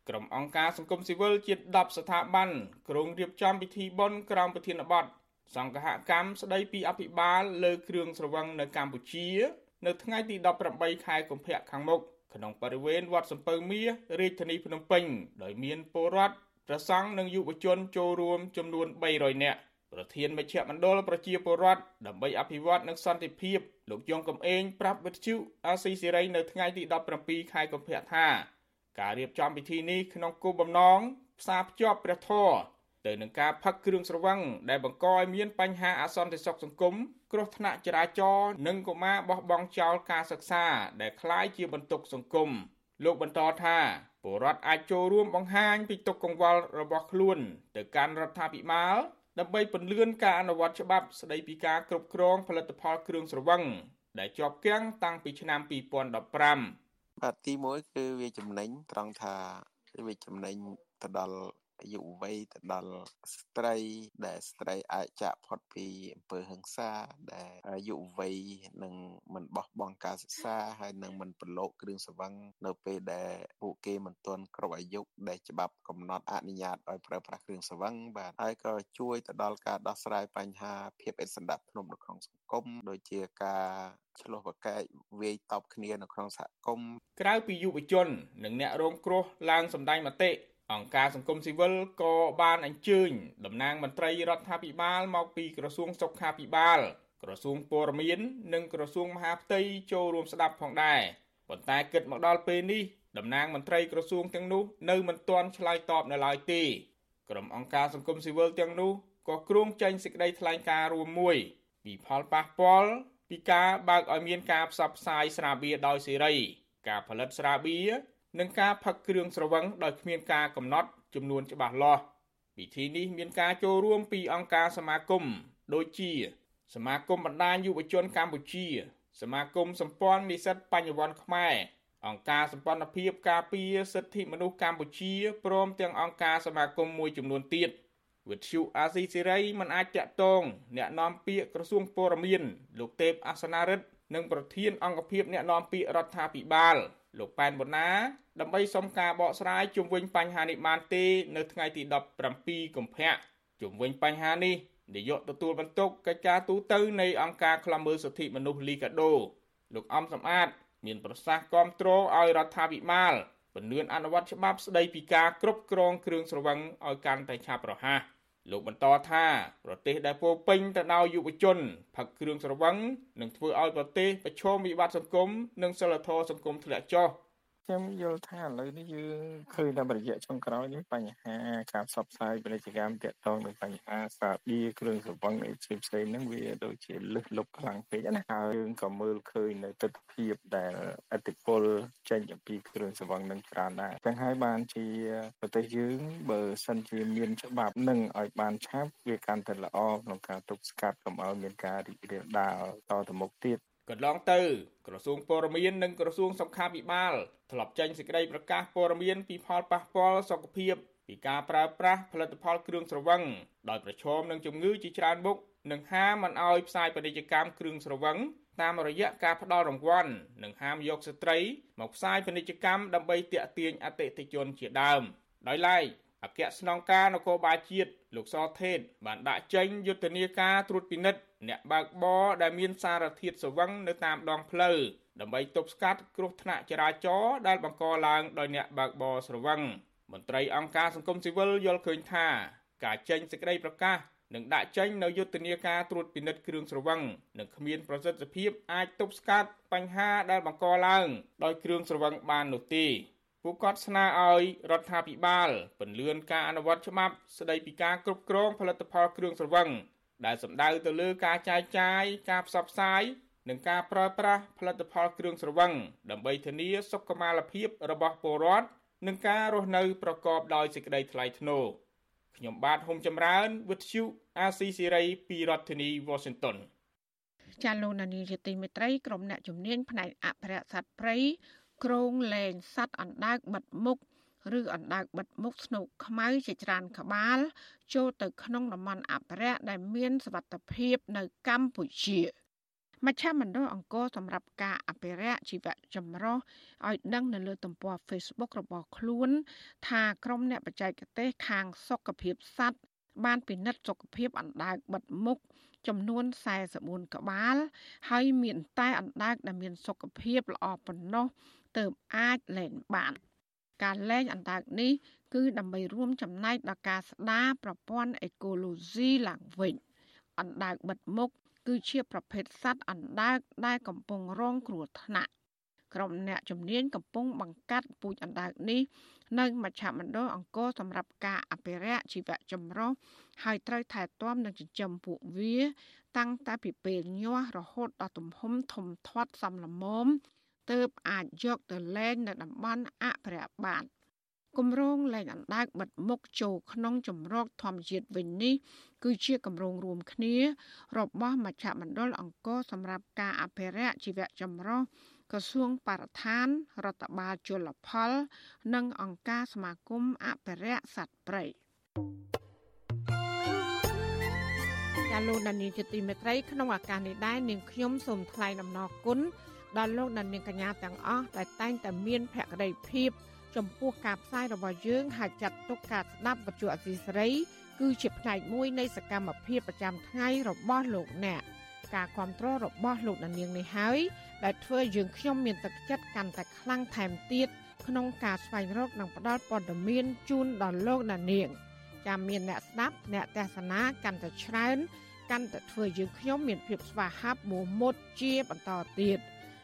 ក្រុមអង្គការសង្គមស៊ីវិលជា10ស្ថាប័នក្រុងរៀបចំពិធីបុណ្យក្រោមប្រធានបទសង្ឃកម្មស្ដីពីអភិបាលលើគ្រឿងស្រវឹងនៅកម្ពុជា នៅថ្ងៃទី18ខែកុម្ភៈខាងមុខក្នុងបរិវេណវត្តសំពៅមាសរាជធានីភ្នំពេញដោយមានពលរដ្ឋប្រសង់និងយុវជនចូលរួមចំនួន300នាក់ ប្រធានមជ្ឈមណ្ឌលប្រជាពលរដ្ឋដើម្បីអភិវឌ្ឍនិងសន្តិភាពលោកយងកំឯងប្រាប់វិទ្យុអាស៊ីសេរីនៅថ្ងៃទី17ខែកុម្ភៈថាការរៀបចំពិធីនេះក្នុងគោលបំណងផ្សារភ្ជាប់ព្រះធម៌ទៅនឹងការផឹកគ្រឿងស្រវឹងដែលបង្កឲ្យមានបញ្ហាអសន្តិសុខសង្គមគ្រោះថ្នាក់ចរាចរណ៍និងកុមារបោះបង់ចោលការសិក្សាដែលคล้ายជាបន្ទុកសង្គមលោកបន្តថាពលរដ្ឋអាចចូលរួមបង្ហាញពីទុកកង្វល់របស់ខ្លួនទៅកាន់រដ្ឋាភិបាល ដើម្បីពន្លឿនការអនុវត្តច្បាប់ស្តីពីការគ្រប់គ្រងផលិតផលគ្រឿងស្រវឹងដែលជាប់គាំងតាំងពីឆ្នាំ2015បាទទី1គឺវាចំណេញត្រង់ថាវាចំណេញទៅដល់ យុវវ័យទៅដល់ស្ត្រី ដែលស្ត្រីអាចចាក់ផុតពីអំពើហិង្សាដែលយុវវ័យនឹងមិនបោះបង់ការសិក្សាហើយនឹងមិនប្រឡូកគ្រឿងសង្វឹងនៅពេលដែលពួកគេមិនទាន់គ្រប់អាយុដែលច្បាប់កំណត់អនុញ្ញាតឲ្យប្រើប្រាស់គ្រឿងសង្វឹងបាទហើយក៏ជួយទៅដល់ការដោះស្រាយបញ្ហាភាពអិសណ្ដាប់ធ្នាប់នៅក្នុងសង្គមដូចជាការឆ្លោះប្រកែកវាយតប់គ្នានៅក្នុងសហគមន៍ក្រៅពីយុវជន និងអ្នករងគ្រោះឡើងសម្ដែងមតិ អង្គការសង្គមស៊ីវិលក៏បានអញ្ជើញតំណាងមន្ត្រីរដ្ឋាភិបាលមកពីក្រសួងសុខាភិបាល ក្រសួងព័ត៌មាននិងក្រសួងមហាផ្ទៃចូលរួមស្ដាប់ផងដែរប៉ុន្តែគិតមកដល់ពេលនេះតំណាងមន្ត្រីក្រសួងទាំងនោះនៅមិនទាន់ឆ្លើយតបនៅឡើយទេក្រុមអង្គការសង្គមស៊ីវិលទាំងនោះក៏គ្រោងចេញសេចក្តីថ្លែងការណ៍រួមមួយពីផលប៉ះពាល់ពីការបើកឲ្យមានការផ្សព្វផ្សាយស្រាបៀរដោយសេរី ការផលិតស្រាបៀរ និងការផឹកគ្រឿងស្រវឹងដោយគ្មានការកំណត់ចំនួនច្បាស់លាស់ពិធីនេះមានការចូលរួមពីអង្គការសមាគមដូចជា សមាគមបណ្ដាញយុវជនកម្ពុជា សមាគមសម្ព័ន្ធនិស្សិតបញ្ញវន្តខ្មែរអង្គការសម្ព័ន្ធភាពការពារសិទ្ធិមនុស្សកម្ពុជាព្រមទាំងអង្គការសមាគមមួយចំនួនទៀតវិទ្យុអាស៊ីសេរីមិនអាចតាក់ទងអ្នកនាំពាក្យក្រសួងព័ត៌មានលោកទេពអាសនារិទ្ធនិងប្រធានអង្គភិបអ្នកនាំពាក្យរដ្ឋាភិបាល លោកប៉ែនបូណាដើម្បីសុំការបកស្រាយជុំវិញបញ្ហានេះបានទេនៅថ្ងៃទី17កុម្ភៈជុំវិញបញ្ហានេះនាយកទទួលបន្ទុកកិច្ចការទូតនៃអង្គការឃ្លាំមើលសិទ្ធិមនុស្សលីកាដូ លោកអំសំអាត មានប្រសាសន៍គាំទ្រឲ្យរដ្ឋាភិបាលពន្យាអនុវត្តច្បាប់ស្តីពីការគ្រប់គ្រងគ្រឿងស្រវឹងឲ្យកាន់តែឆាប់រហ័ស លោកបន្តថាប្រទេសដែលពោពេញទៅដោយយុវជនផឹកគ្រឿងស្រវឹងនឹងធ្វើឲ្យប្រទេសប្រឈមវិបត្តិសង្គមនិងសិលធម៌សង្គមធ្លាក់ចុះ ខ្ញុំយល់ថាឥឡូវនេះយើងឃើញតាមរយៈចុងក្រោយនេះបញ្ហាការផ្សព្វផ្សាយពាណិជ្ជកម្មទាក់ទងនឹងបញ្ហាសាប៊ីគ្រឿងសង្វឹងអីផ្សេងផ្សេងហ្នឹងវាដូចជាលឹះលុបខ្លាំងពេកណាហើយយើងក៏មើលឃើញនៅទស្សនវិជ្ជាដែលអតិពលចេញអំពីគ្រឿងសង្វឹងនឹងច្រើនដែរទាំងហើយបានជាប្រទេសយើងបើសិនជាមានច្បាប់នឹងឲ្យបានឆាប់វាកាន់តែល្អក្នុងការទប់ស្កាត់កុំឲ្យមានការរីករាលដាលតទៅមុខទៀត កន្លងទៅក្រសួងព័ត៌មាននិងក្រសួងសុខាភិបាលធ្លាប់ចេញសេចក្តីប្រកាសព័ត៌មានពីផលប៉ះពាល់សុខភាពពីការប្រើប្រាស់ផលិតផលគ្រឿងស្រវឹងដោយប្រឈមនឹងជំងឺជាច្រើនមុខនិងហាមមិនឲ្យផ្សាយពាណិជ្ជកម្មគ្រឿងស្រវឹងតាមរយៈការផ្ដល់រង្វាន់និងហាមយកស្ត្រីមកផ្សាយពាណិជ្ជកម្មដើម្បីទាក់ទាញអតិថិជនជាដើមដោយឡែក អគ្គស្នងការនគរបាលជាតិលោកសថេតបានដាក់ចេញយុទ្ធនាការត្រួតពិនិត្យអ្នកបើកបរដែលមានសារធាតុស្វឹងនៅតាមដងផ្លូវដើម្បីទប់ស្កាត់គ្រោះថ្នាក់ចរាចរណ៍ដែលបង្កឡើងដោយអ្នកបើកបរស្រវឹងមន្ត្រីអង្គការសង្គមស៊ីវិលយល់ឃើញថាការចេញសេចក្តីប្រកាសនិងដាក់ចេញនៅយុទ្ធនាការត្រួតពិនិត្យគ្រឿងស្រវឹងនឹងគ្មានប្រសិទ្ធភាពអាចទប់ស្កាត់បញ្ហាដែលបង្កឡើងដោយគ្រឿងស្រវឹងបាននោះទេ ពួកគាត់ស្នើឲ្យរដ្ឋាភិបាលពន្យាការអនុវត្តច្បាប់ស្តីពីការគ្រប់គ្រងផលិតផលគ្រឿងស្រវឹងដែលសំដៅទៅលើការចែកចាយការផ្សព្វផ្សាយនិងការប្រើប្រាស់ផលិតផលគ្រឿងស្រវឹងដើម្បីធានាសុខុមាលភាពរបស់ពលរដ្ឋនិងការរស់នៅប្រកបដោយសេចក្តីថ្លៃថ្នូរខ្ញុំបាទហុំចម្រើនវិទ្យុអាស៊ីសេរីពីរដ្ឋធានី Washington ចាលោកនានីជាទីមេត្រីក្រុមអ្នកជំនាញផ្នែកអភិរក្សសត្វព្រៃ ក្រងលែងសត្វអណ្ដើកបិទមុខឬអណ្ដើកបិទមុខស្នូកខ្មៅជាច្រើនក្បាល ចូលទៅក្នុងតំបន់អភិរក្សដែលមានសវត្ថភាពនៅកម្ពុជាមជ្ឈមណ្ឌលអង្គរសម្រាប់ការអភិរក្សជីវៈចម្រុះឲ្យដឹងនៅលើទំព័រ Facebook របស់ខ្លួន ថាក្រុមអ្នកបច្ចេកទេសខាងសុខភាពសត្វបានពិនិត្យសុខភាពអណ្ដើកបិទមុខចំនួន44ក្បាល ហើយមានតែអណ្ដើកដែលមានសុខភាពល្អប៉ុណ្ណោះ ទើបអាចលែងបាន ការលែងអណ្ដើកនេះ គឺដើម្បីរួមចំណែកដល់ការស្ដារប្រព័ន្ធអេកូឡូស៊ីឡើងវិញអណ្ដើកបិទមុខគឺជាប្រភេទសត្វអណ្ដើកដែលកំពុងរងគ្រោះថ្នាក់ក្រុមអ្នកជំនាញកំពុងបង្កាត់ពូជអណ្ដើកនេះនៅមជ្ឈមណ្ឌលអង្គរសម្រាប់ការអភិរក្សជីវៈចម្រុះហើយត្រូវថែទាំនិងចិញ្ចឹមពួកវា តាំងតែពីពេលញាស់រហូតដល់ទំហំធំធាត់សមល្មម ទើបអាចយកទៅលែងនៅតំបន់អភិរក្សបានគម្រោងលែងអណ្ដើកបិទមុខចូលក្នុងចម្រោកធម្មជាតិវិញនេះគឺជាគម្រោងរួមគ្នា របស់មជ្ឈមណ្ឌលអង្គរសម្រាប់ការអភិរក្សជីវៈចម្រុះក្រសួងបរិស្ថានរដ្ឋបាលជលផល និងអង្គការសមាគមអភិរក្សសត្វព្រៃាលោកដានីជាទីមេត្រីក្នុងឱកាសនេះដែរនាងខ្ញុំសូមថ្លែងអំណរគុណ ដល់លោកដានីកញ្ញាទាំងអស់ដែលតែងតែមានភក្ដីភាពចំពោះការផ្សាយរបស់យើងហើយចាត់ទុកការស្ដាប់បទអសីស្រី គឺជាផ្នែកមួយនៃសកម្មភាពប្រចាំថ្ងៃរបស់លោកអ្នកការគ្រប់គ្រងរបស់លោកដានាងនេះហើយដែលធ្វើយើងខ្ញុំមានទឹកចិត្តកាន់តែខ្លាំងថែមទៀតក្នុងការស្វែងរកនិងផ្តល់ព័ត៌មានជូនដល់លោកដានាងចាំមានអ្នកស្ដាប់អ្នកទេសនាកាន់តែច្រើនកាន់តែធ្វើយើងខ្ញុំមានភាពស្វាហាប់មោះមុតជាបន្តទៀត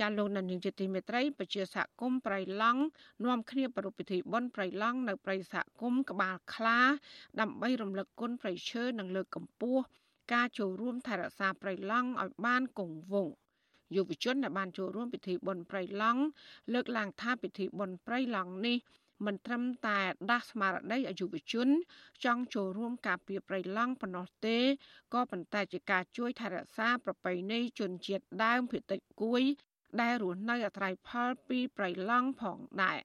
ចាលោកនានីជាទីមេត្រីពជាសហគមន៍ប្រៃឡង់នាំគ្នាប្រារព្ធពិធីបុណ្យប្រៃឡង់នៅប្រៃសហគមន៍ក្បាលខ្លា ដើម្បីរំលឹកគុណប្រៃឈើនិងលើកកម្ពស់ការចូលរួមថែរក្សាប្រៃឡង់ឲ្យបានគង់វង្សយុវជនដែលបានចូលរួមពិធីបុណ្យប្រៃឡង់លើកឡើងថាពិធីបុណ្យប្រៃឡង់នេះមិនត្រឹមតែដាស់ស្មារតីឲ្យយុវជន ចង់ចូលរួមការពារព្រៃឡង់ប៉ុណ្ណោះទេក៏ប៉ុន្តែជាការជួយថែរក្សាប្រពៃណីជនជាតិដើមភាគតិចគួយ ដែលរស់នៅអាស្រ័យផលពីព្រៃឡង់ផងដែរ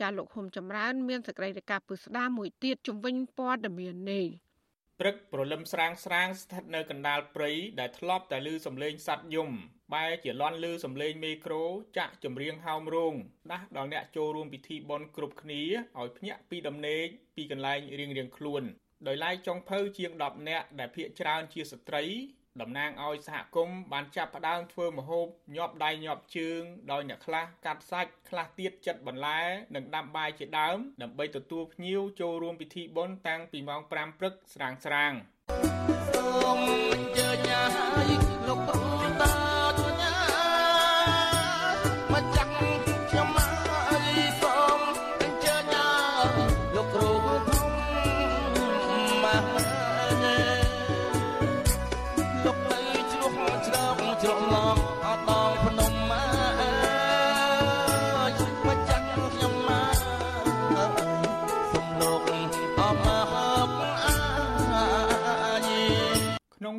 ចាលោកហ៊ុំចម្រើន មានសេចក្តីរាយការណ៍ពឹស្ដារមួយទៀតជំវិញព័ត៌មាននេះព្រឹកព្រលឹមស្រាងស្រាងស្ថិតនៅកណ្ដាលព្រៃដែលធ្លាប់តែឮសំឡេងសត្វយំបែរជាលន់ឮសំឡេងមេក្រូចាក់ចម្រៀងហោមរោងដាស់ដល់អ្នកចូលរួមពិធីបុណ្យគ្រប់គ្នាឲ្យភ្ញាក់ពីដំណេកពីកន្លែងរៀងៗខ្លួនដោយឡែកចុងភៅជាង10នាក់ដែលភ ieck ច្រើនជាស្ត្រី តំណាងឲ្យសហគមន៍បានចាប់ផ្ដើមធ្វើម្ហូបញាប់ដៃញាប់ជើងដោយអ្នកខ្លះកាត់សាច់ខ្លះទៀតចិតបន្លែនិងដាំបាយជាដើមដើម្បីទទួលភ្ញៀវចូលរួមពិធីបុណ្យតាំងពីម៉ោង5ព្រឹកស្រាងស្រាងសូមអញ្ជើញឲ្យលោកគ្រូតា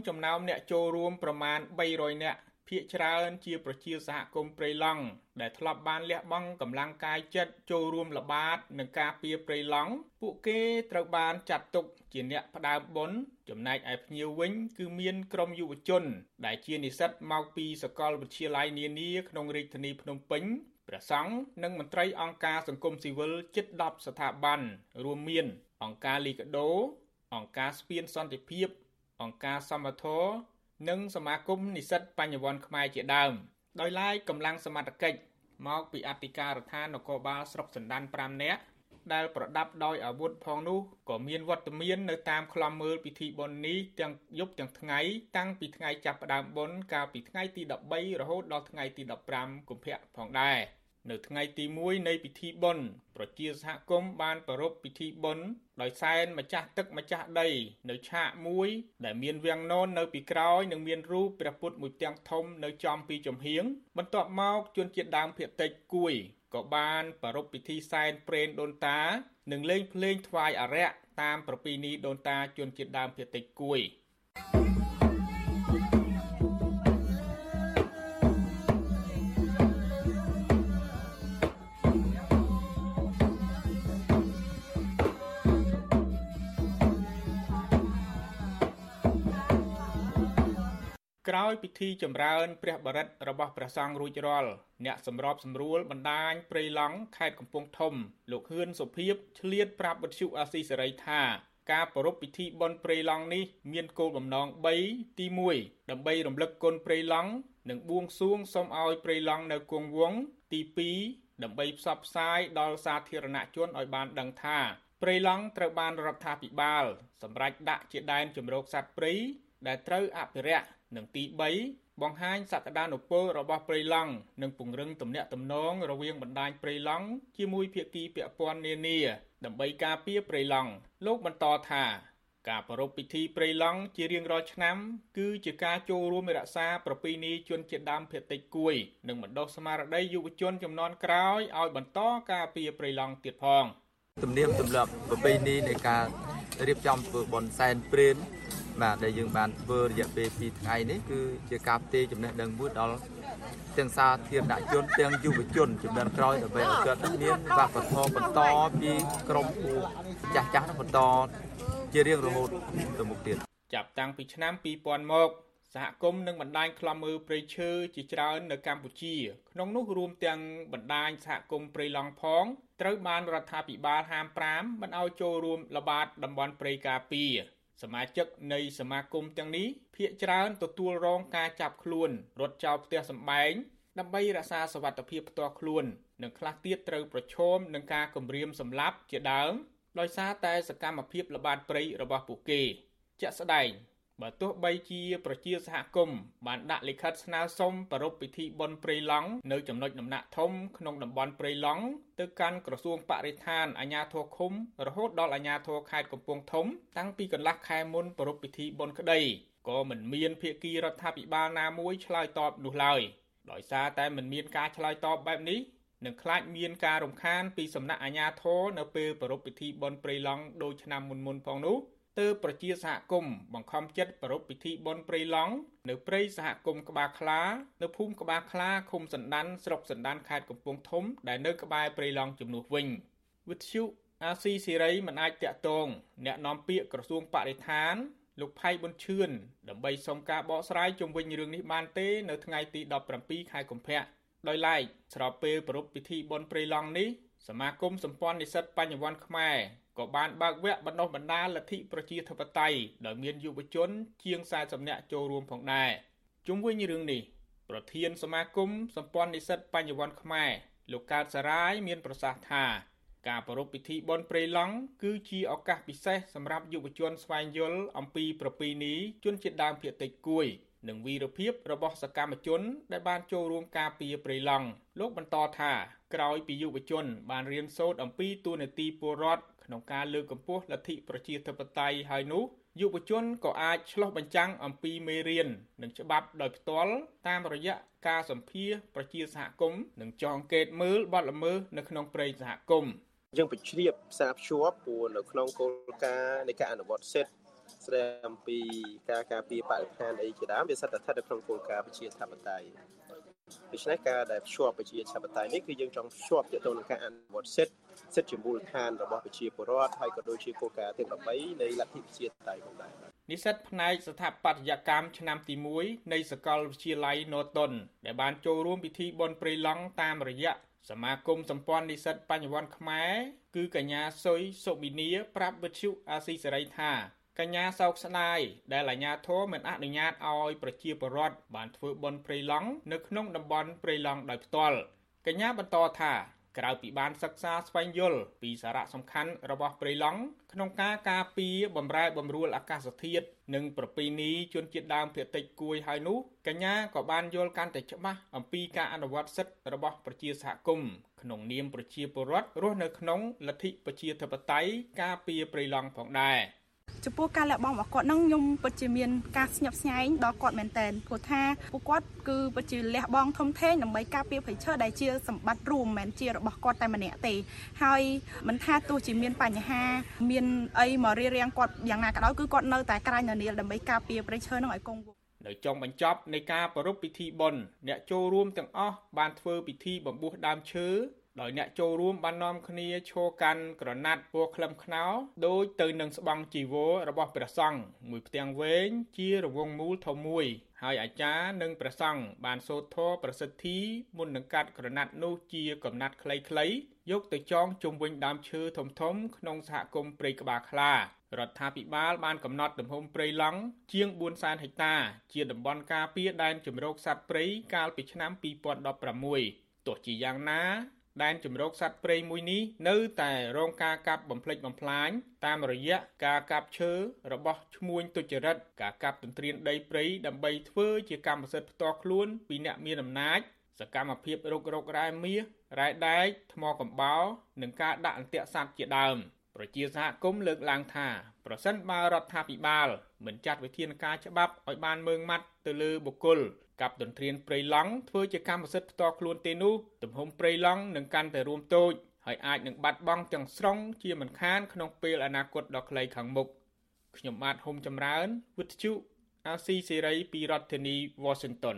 ចំណោមអ្នកចូលរួមប្រមាណ300នាក់ភាគច្រើនជាប្រជាសហគមន៍ព្រៃឡង់ដែលធ្លាប់បានលះបង់កម្លាំងកាយចិត្តចូលរួមល្បាតនឹងការពារព្រៃឡង់ពួកគេត្រូវបានចាត់ទុកជាអ្នកផ្ដើមបុណ្យចំណែកឯភ្ញៀវវិញគឺមានក្រុមយុវជន ដែលជានិស្សិតមកពីសាកលវិទ្យាល័យនានាក្នុងរាជធានីភ្នំពេញព្រះសង្ឃនិងមន្ត្រីអង្គការសង្គមស៊ីវិលជិត10ស្ថាប័នរួមមានអង្គការលីកាដូអង្គការស្ពានសន្តិភាព អង្គការសមត្ថនិងសមាគមនិស្សិតបញ្ញវន្តខ្មែរជាដើមដោយឡែកកម្លាំងសមត្ថកិច្ចមកពីអធិការដ្ឋាននគរបាលស្រុកសណ្ដាន5នាក់ដែលប្រដាប់ដោយអាវុធផងនោះក៏មានវត្តមាននៅតាមខ្លំមើលពិធីបុណ្យនេះទាំងយប់ទាំងថ្ងៃតាំងពីថ្ងៃចាប់ផ្ដើមបុណ្យកាលពីថ្ងៃទី13រហូតដល់ថ្ងៃទី15កុម្ភៈផងដែរនៅថ្ងៃទី1នៃពិធីបុណ្យប្រជាសហគមន៍បានប្រារព្ធពិធីបុណ្យ ដោយសែនម្ចាស់ទឹកម្ចាស់ដី នៅឆាកមួយ ដែលមានវាំងនននៅពីក្រោយនិងមានរូបព្រះពុទ្ធមួយផ្ទាំងធំនៅចំពីចំហៀងបន្ទាប់មកជនជាតិដើមភាគតិចគួយក៏បានប្រារព្ធពិធីសែនព្រេនដូនតា និងលេងភ្លេងថ្វាយអារក្សតាមប្រពៃណីដូនតាជនជាតិដើមភាគតិចគួយ ក្រោយពិធីចម្រើនព្រះបរិត្តរបស់ព្រះសង្ឃរួចរាល់អ្នកសម្របសម្រួលបណ្ដាញព្រៃឡង់ខេត្តកំពង់ធំ លោកហ៊ឿនសុភីបឆ្លៀតប្រាប់វិទ្យុអាស៊ីសេរីថាការប្រារព្ធពិធីបុណ្យព្រៃឡង់នេះមានគោលបំណង3ទី1ដើម្បីរំលឹកគុណព្រៃឡង់និងបួងសួងសូមឲ្យព្រៃឡង់នៅគង់វង្សទី2ដើម្បីផ្សព្វផ្សាយដល់សាធារណជនឲ្យបានដឹងថាព្រៃឡង់ត្រូវបានរដ្ឋាភិបាល សម្រេចដាក់ជាដែនជម្រកសត្វព្រៃដែលត្រូវអភិរក្ស និងទី3បង្ហាញសក្តានុពលរបស់ព្រៃឡង់និងពង្រឹងទំនាក់ទំនងរវាងបណ្ដាញព្រៃឡង់ជាមួយភាគីពាក់ព័ន្ធនានាដើម្បីការពារព្រៃឡង់លោកបន្តថាការប្រារព្ធពិធីព្រៃឡង់ជារៀងរាល់ឆ្នាំ គឺជាការចូលរួមរក្សាប្រពៃណីជនជាតិដើមភាគតិចគួយ និងបណ្ដុះស្មារតីយុវជនចំនួនក្រោយឲ្យបន្តការពារព្រៃឡង់ទៀតផងទំនៀមទម្លាប់ប្រពៃណីនៃការរៀបចំធ្វើបុណ្យសែនព្រេន បាទដែលយើងបានធ្វើរយៈពេល2ថ្ងៃនេះគឺជាការផ្ទេរចំណេះដឹងមួយដល់ទាំងសាធារណជនទាំងយុវជនជំនាន់ក្រោយដើម្បីឲ្យគាត់មានវប្បធម៌បន្តពីក្រុមពូចាស់ចាស់នោះបន្តជារៀងរហូតទៅមុខទៀតចាប់តាំងពីឆ្នាំ2000មកសហគមន៍និងបណ្ដាញខ្លំមើលព្រៃឈើជាច្រើននៅកម្ពុជា ក្នុងនោះរួមទាំងបណ្ដាញសហគមន៍ព្រៃឡង់ផងត្រូវបានរដ្ឋាភិបាលហាម5មិនឲ្យចូលរួមល្បាតតំបន់ព្រៃការពារ សមាជិកនៃសមាគមទាំងនេះភាគច្រើនទទួលរងការចាប់ខ្លួនរត់ចោលផ្ទះសម្បែងដើម្បីរក្សាសវត្ថិភាពផ្ទាល់ខ្លួននិងខ្លះទៀតត្រូវប្រឈមនឹងការគំរាមសម្លាប់ជាដើមដោយសារតែសកម្មភាពល្បាតព្រៃរបស់ពួកគេជាក់ស្ដែង បើទោះបីជាប្រជាសហគមន៍បានដាក់លិខិតស្នើសុំប្រារព្ធពិធីបុណ្យព្រៃឡង់នៅចំណុចដំណាក់ធំក្នុងតំបន់ព្រៃឡង់ទៅកាន់ក្រសួងបរិស្ថានអាជ្ញាធរឃុំរហូតដល់អាជ្ញាធរខេត្តកំពង់ធំ តាំងពីកន្លះខែមុនប្រារព្ធពិធីបុណ្យក្តីក៏មិនមានភាគីរដ្ឋាភិបាលណាមួយឆ្លើយតបនោះឡើយដោយសារតែមិនមានការឆ្លើយតបបែបនេះនឹងខ្លាចមានការរំខានពីសំណាក់អាជ្ញាធរនៅពេលប្រារព្ធពិធីបុណ្យព្រៃឡង់ដូចឆ្នាំមុនមុនផងនោះ ទើបប្រជាសហគមន៍បង្ខំចិត្តប្រារព្ធពិធីបុណ្យព្រៃឡង់នៅព្រៃសហគមន៍ក្បាលខ្លានៅភូមិក្បាលខ្លាឃុំសណ្ដានស្រុកសណ្ដានខេត្តកំពង់ធំដែលនៅក្បែរព្រៃឡង់ជំនួសវិញវិទ្យុអាស៊ីសេរីមិនអាចតាក់ទងអ្នកនាំពាក្យក្រសួងបរិស្ថានលោកផៃប៊ុនឈឿនដើម្បីសុំការបកស្រាយជុំវិញរឿងនេះបានទេនៅថ្ងៃទី17ខែកុម្ភៈដោយឡែកស្របពេលប្រារព្ធពិធីបុណ្យព្រៃឡង់នេះសមាគមសម្ព័ន្ធនិស្សិតបញ្ញវន្តខ្មែរ ក៏បានបើកវគ្គបណ្ដុះបណ្ដាលលទ្ធិប្រជាធិបតេយ្យដោយមានយុវជន ជាង40នាក់ចូលរួមផងដែរជុំវិញរឿងនេះប្រធានសមាគមសម្ព័ន្ធនិស្សិតបញ្ញវន្តខ្មែរលោកកើតសារាយមានប្រសាសន៍ថាការប្រារព្ធពិធីបុណ្យព្រៃឡង់គឺជាឱកាសពិសេសសម្រាប់យុវជនស្វែងយល់អំពីប្រពៃណីជនជាតិដើមភាគតិចគួយ និងវីរភាពរបស់សកម្មជន ដែលបានចូលរួមការពារព្រៃឡង់លោកបន្តថាក្រោយពីយុវជន បានរៀនសូត្រអំពីទូនាទីពលរដ្ឋ ក្នុងការលើកកម្ពស់លទ្ធិប្រជាធិបតេយ្យហើយនោះយុវជនក៏អាចឆ្លោះបញ្ចាំងអំពីមេរៀននិងច្បាប់ដោយផ្ទាល់តាមរយៈការសម្ភាសប្រជាសហគមន៍និងចងកេតមើលបទល្មើសនៅក្នុងព្រៃសហគមន៍យើងបញ្ជ្រាបផ្សារភ្ជាប់ព្រោះនៅក្នុងគោលការណ៍នៃការអនុវត្តសិទ្ធិស្ដីអំពីការការពារបរិស្ថានអីជាដើមវាសិតតែស្ថិតនៅក្នុងគោលការណ៍ប្រជាធិបតេយ្យ ដូច្នេះការដែលភ្ជាប់ប្រជាធិបតេយ្យនេះគឺយើងចង់ភ្ជាប់ទៅនឹងការអនុវត្តសិទ្ធិសិទ្ធិជាមូលដ្ឋានរបស់ប្រជាពលរដ្ឋហើយក៏ដូចជាគោលការណ៍ទី13នៃលទ្ធិប្រជាធិបតេយ្យផងដែរនិស្សិតផ្នែកស្ថាបត្យកម្មឆ្នាំទី1នៃសាកលវិទ្យាល័យ Norton ដែលបានចូលរួមពិធីបុណ្យព្រៃឡង់តាមរយៈសមាគមសម្ព័ន្ធនិស្សិតបញ្ញវន្តខ្មែរគឺកញ្ញាសុយសុប៊ីនីប្រាប់វិទ្យុអាស៊ីសេរីថា កញ្ញាសោកស្ដាយដែលអាជ្ញាធរមិនអនុញ្ញាតឲ្យប្រជាពលរដ្ឋបានធ្វើបុណ្យព្រៃឡង់នៅក្នុងតំបន់ព្រៃឡង់ដោយផ្ទាល់កញ្ញាបន្តថាក្រៅពីបានសិក្សាស្វែងយល់ពីសារៈសំខាន់របស់ព្រៃឡង់ក្នុងការការពារបម្រែបម្រួលអាកាសធាតុនិងប្រពៃណីជនជាតិដើមភាគតិចគួយហើយនោះកញ្ញាក៏បានយល់កាន់តែច្បាស់អំពីការអនុវត្តសិទ្ធិរបស់ប្រជាសហគមន៍ក្នុងនាមប្រជាពលរដ្ឋរស់នៅក្នុងលទ្ធិប្រជាធិបតេយ្យការពារព្រៃឡង់ផងដែរ។ ចំពោះការលះបង់របស់គាត់នឹងខ្ញុំពិតជាមានការស្ញប់ស្ញែងដល់គាត់មែនតើព្រោះថាពួកគាត់គឺពិតជាលះបង់ធំធេងដើម្បីការពារព្រៃឈើដែលជាសម្បត្តិរួមមិនមែនជារបស់គាត់តែម្នាក់ទេហើយមិនថាទោះជាមានបញ្ហា មានអីមករៀបរៀងគាត់យ៉ាងណាក៏ដោយគឺគាត់នៅតែក្រាញនៅនីលដើម្បីការពារព្រៃឈើនឹងឲ្យគង់វង្សនៅចុងបញ្ចប់នៃការប្រារព្ធពិធីបុណ្យអ្នកចូលរួមទាំងអស់បានធ្វើពិធីបំពុះដើមឈើ ដោយអ្នកចូលរួមបាននាំគ្នាឈរកាន់ក្រណាត់ពណ៌ក្លឹមខ្នោដូចទៅនឹងស្បង់ជីវររបស់ព្រះសង្ឃមួយផ្ទាំងវែងជារង្វង់មូលធំមួយ ហើយអាចារ្យនិងព្រះសង្ឃបានសូត្រធម៌ប្រសិទ្ធិមុននឹងកាត់ក្រណាត់នោះជាកំណាត់ខ្លីៗយកទៅចងជុំវិញដើមឈើធំធំក្នុងសហគមន៍ព្រៃក្បាលខ្លារដ្ឋាភិបាលបានកំណត់ទំហំព្រៃឡង់ជាង400,000ហិកតា ជាតំបន់ការពារដែនជម្រកសត្វព្រៃកាលពីឆ្នាំ2016ទោះជាយ៉ាងណា ដែនជំរកសត្វព្រៃមួយនេះនៅតែរងការកាប់បំផ្លិចបំផ្លាញតាមរយៈការកាប់ឈើរបស់ឈ្មួញទុច្ចរិតការកាប់ទន្ទ្រានដីព្រៃដើម្បីធ្វើជាកម្មសិទ្ធិផ្ទាល់ខ្លួនពីអ្នកមានអំណាចសកម្មភាពរុករករ៉ែមាសរ៉ែដែកថ្មកំបោរនិងការដាក់អន្ទាក់សត្វជាដើមប្រជាសហគមន៍លើកឡើងថាប្រសិនបើរដ្ឋាភិបាលមិនចាត់វិធានការច្បាប់ឲ្យបានម៉ឺងម៉ាត់ទៅលើបុគ្គល កាប់ទន្ទ្រានព្រៃឡង់ធ្វើជាកម្មសិទ្ធិផ្ទាល់ខ្លួនទេនោះទំហំព្រៃឡង់នឹងកាន់តែរួមតូចហើយអាចនឹងបាត់បង់ទាំងស្រុងជាមិនខានក្នុងពេលអនាគតដ៏ខ្លីខាងមុខខ្ញុំបាទហុំចម្រើនវិទ្យុអាស៊ីសេរីពីរដ្ឋធានី Washington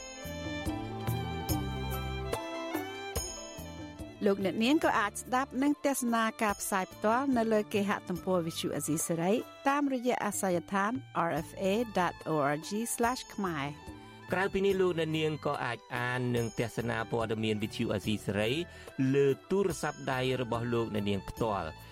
លោកអ្នកនាងក៏អាចស្ដាប់និងទស្សនាការផ្សាយផ្ទាល់នៅលើគេហទំព័រ Visual Asia សេរីតាមរយៈអាសយដ្ឋាន rfa.org/ ខ្មែរក្រៅពីនេះលោកអ្នកនាងក៏អាចអាននិងទស្សនាព័ត៌មាន Visual Asia សេរីលើទូរស័ព្ទដៃរបស់លោកអ្នកនាងផ្ទាល់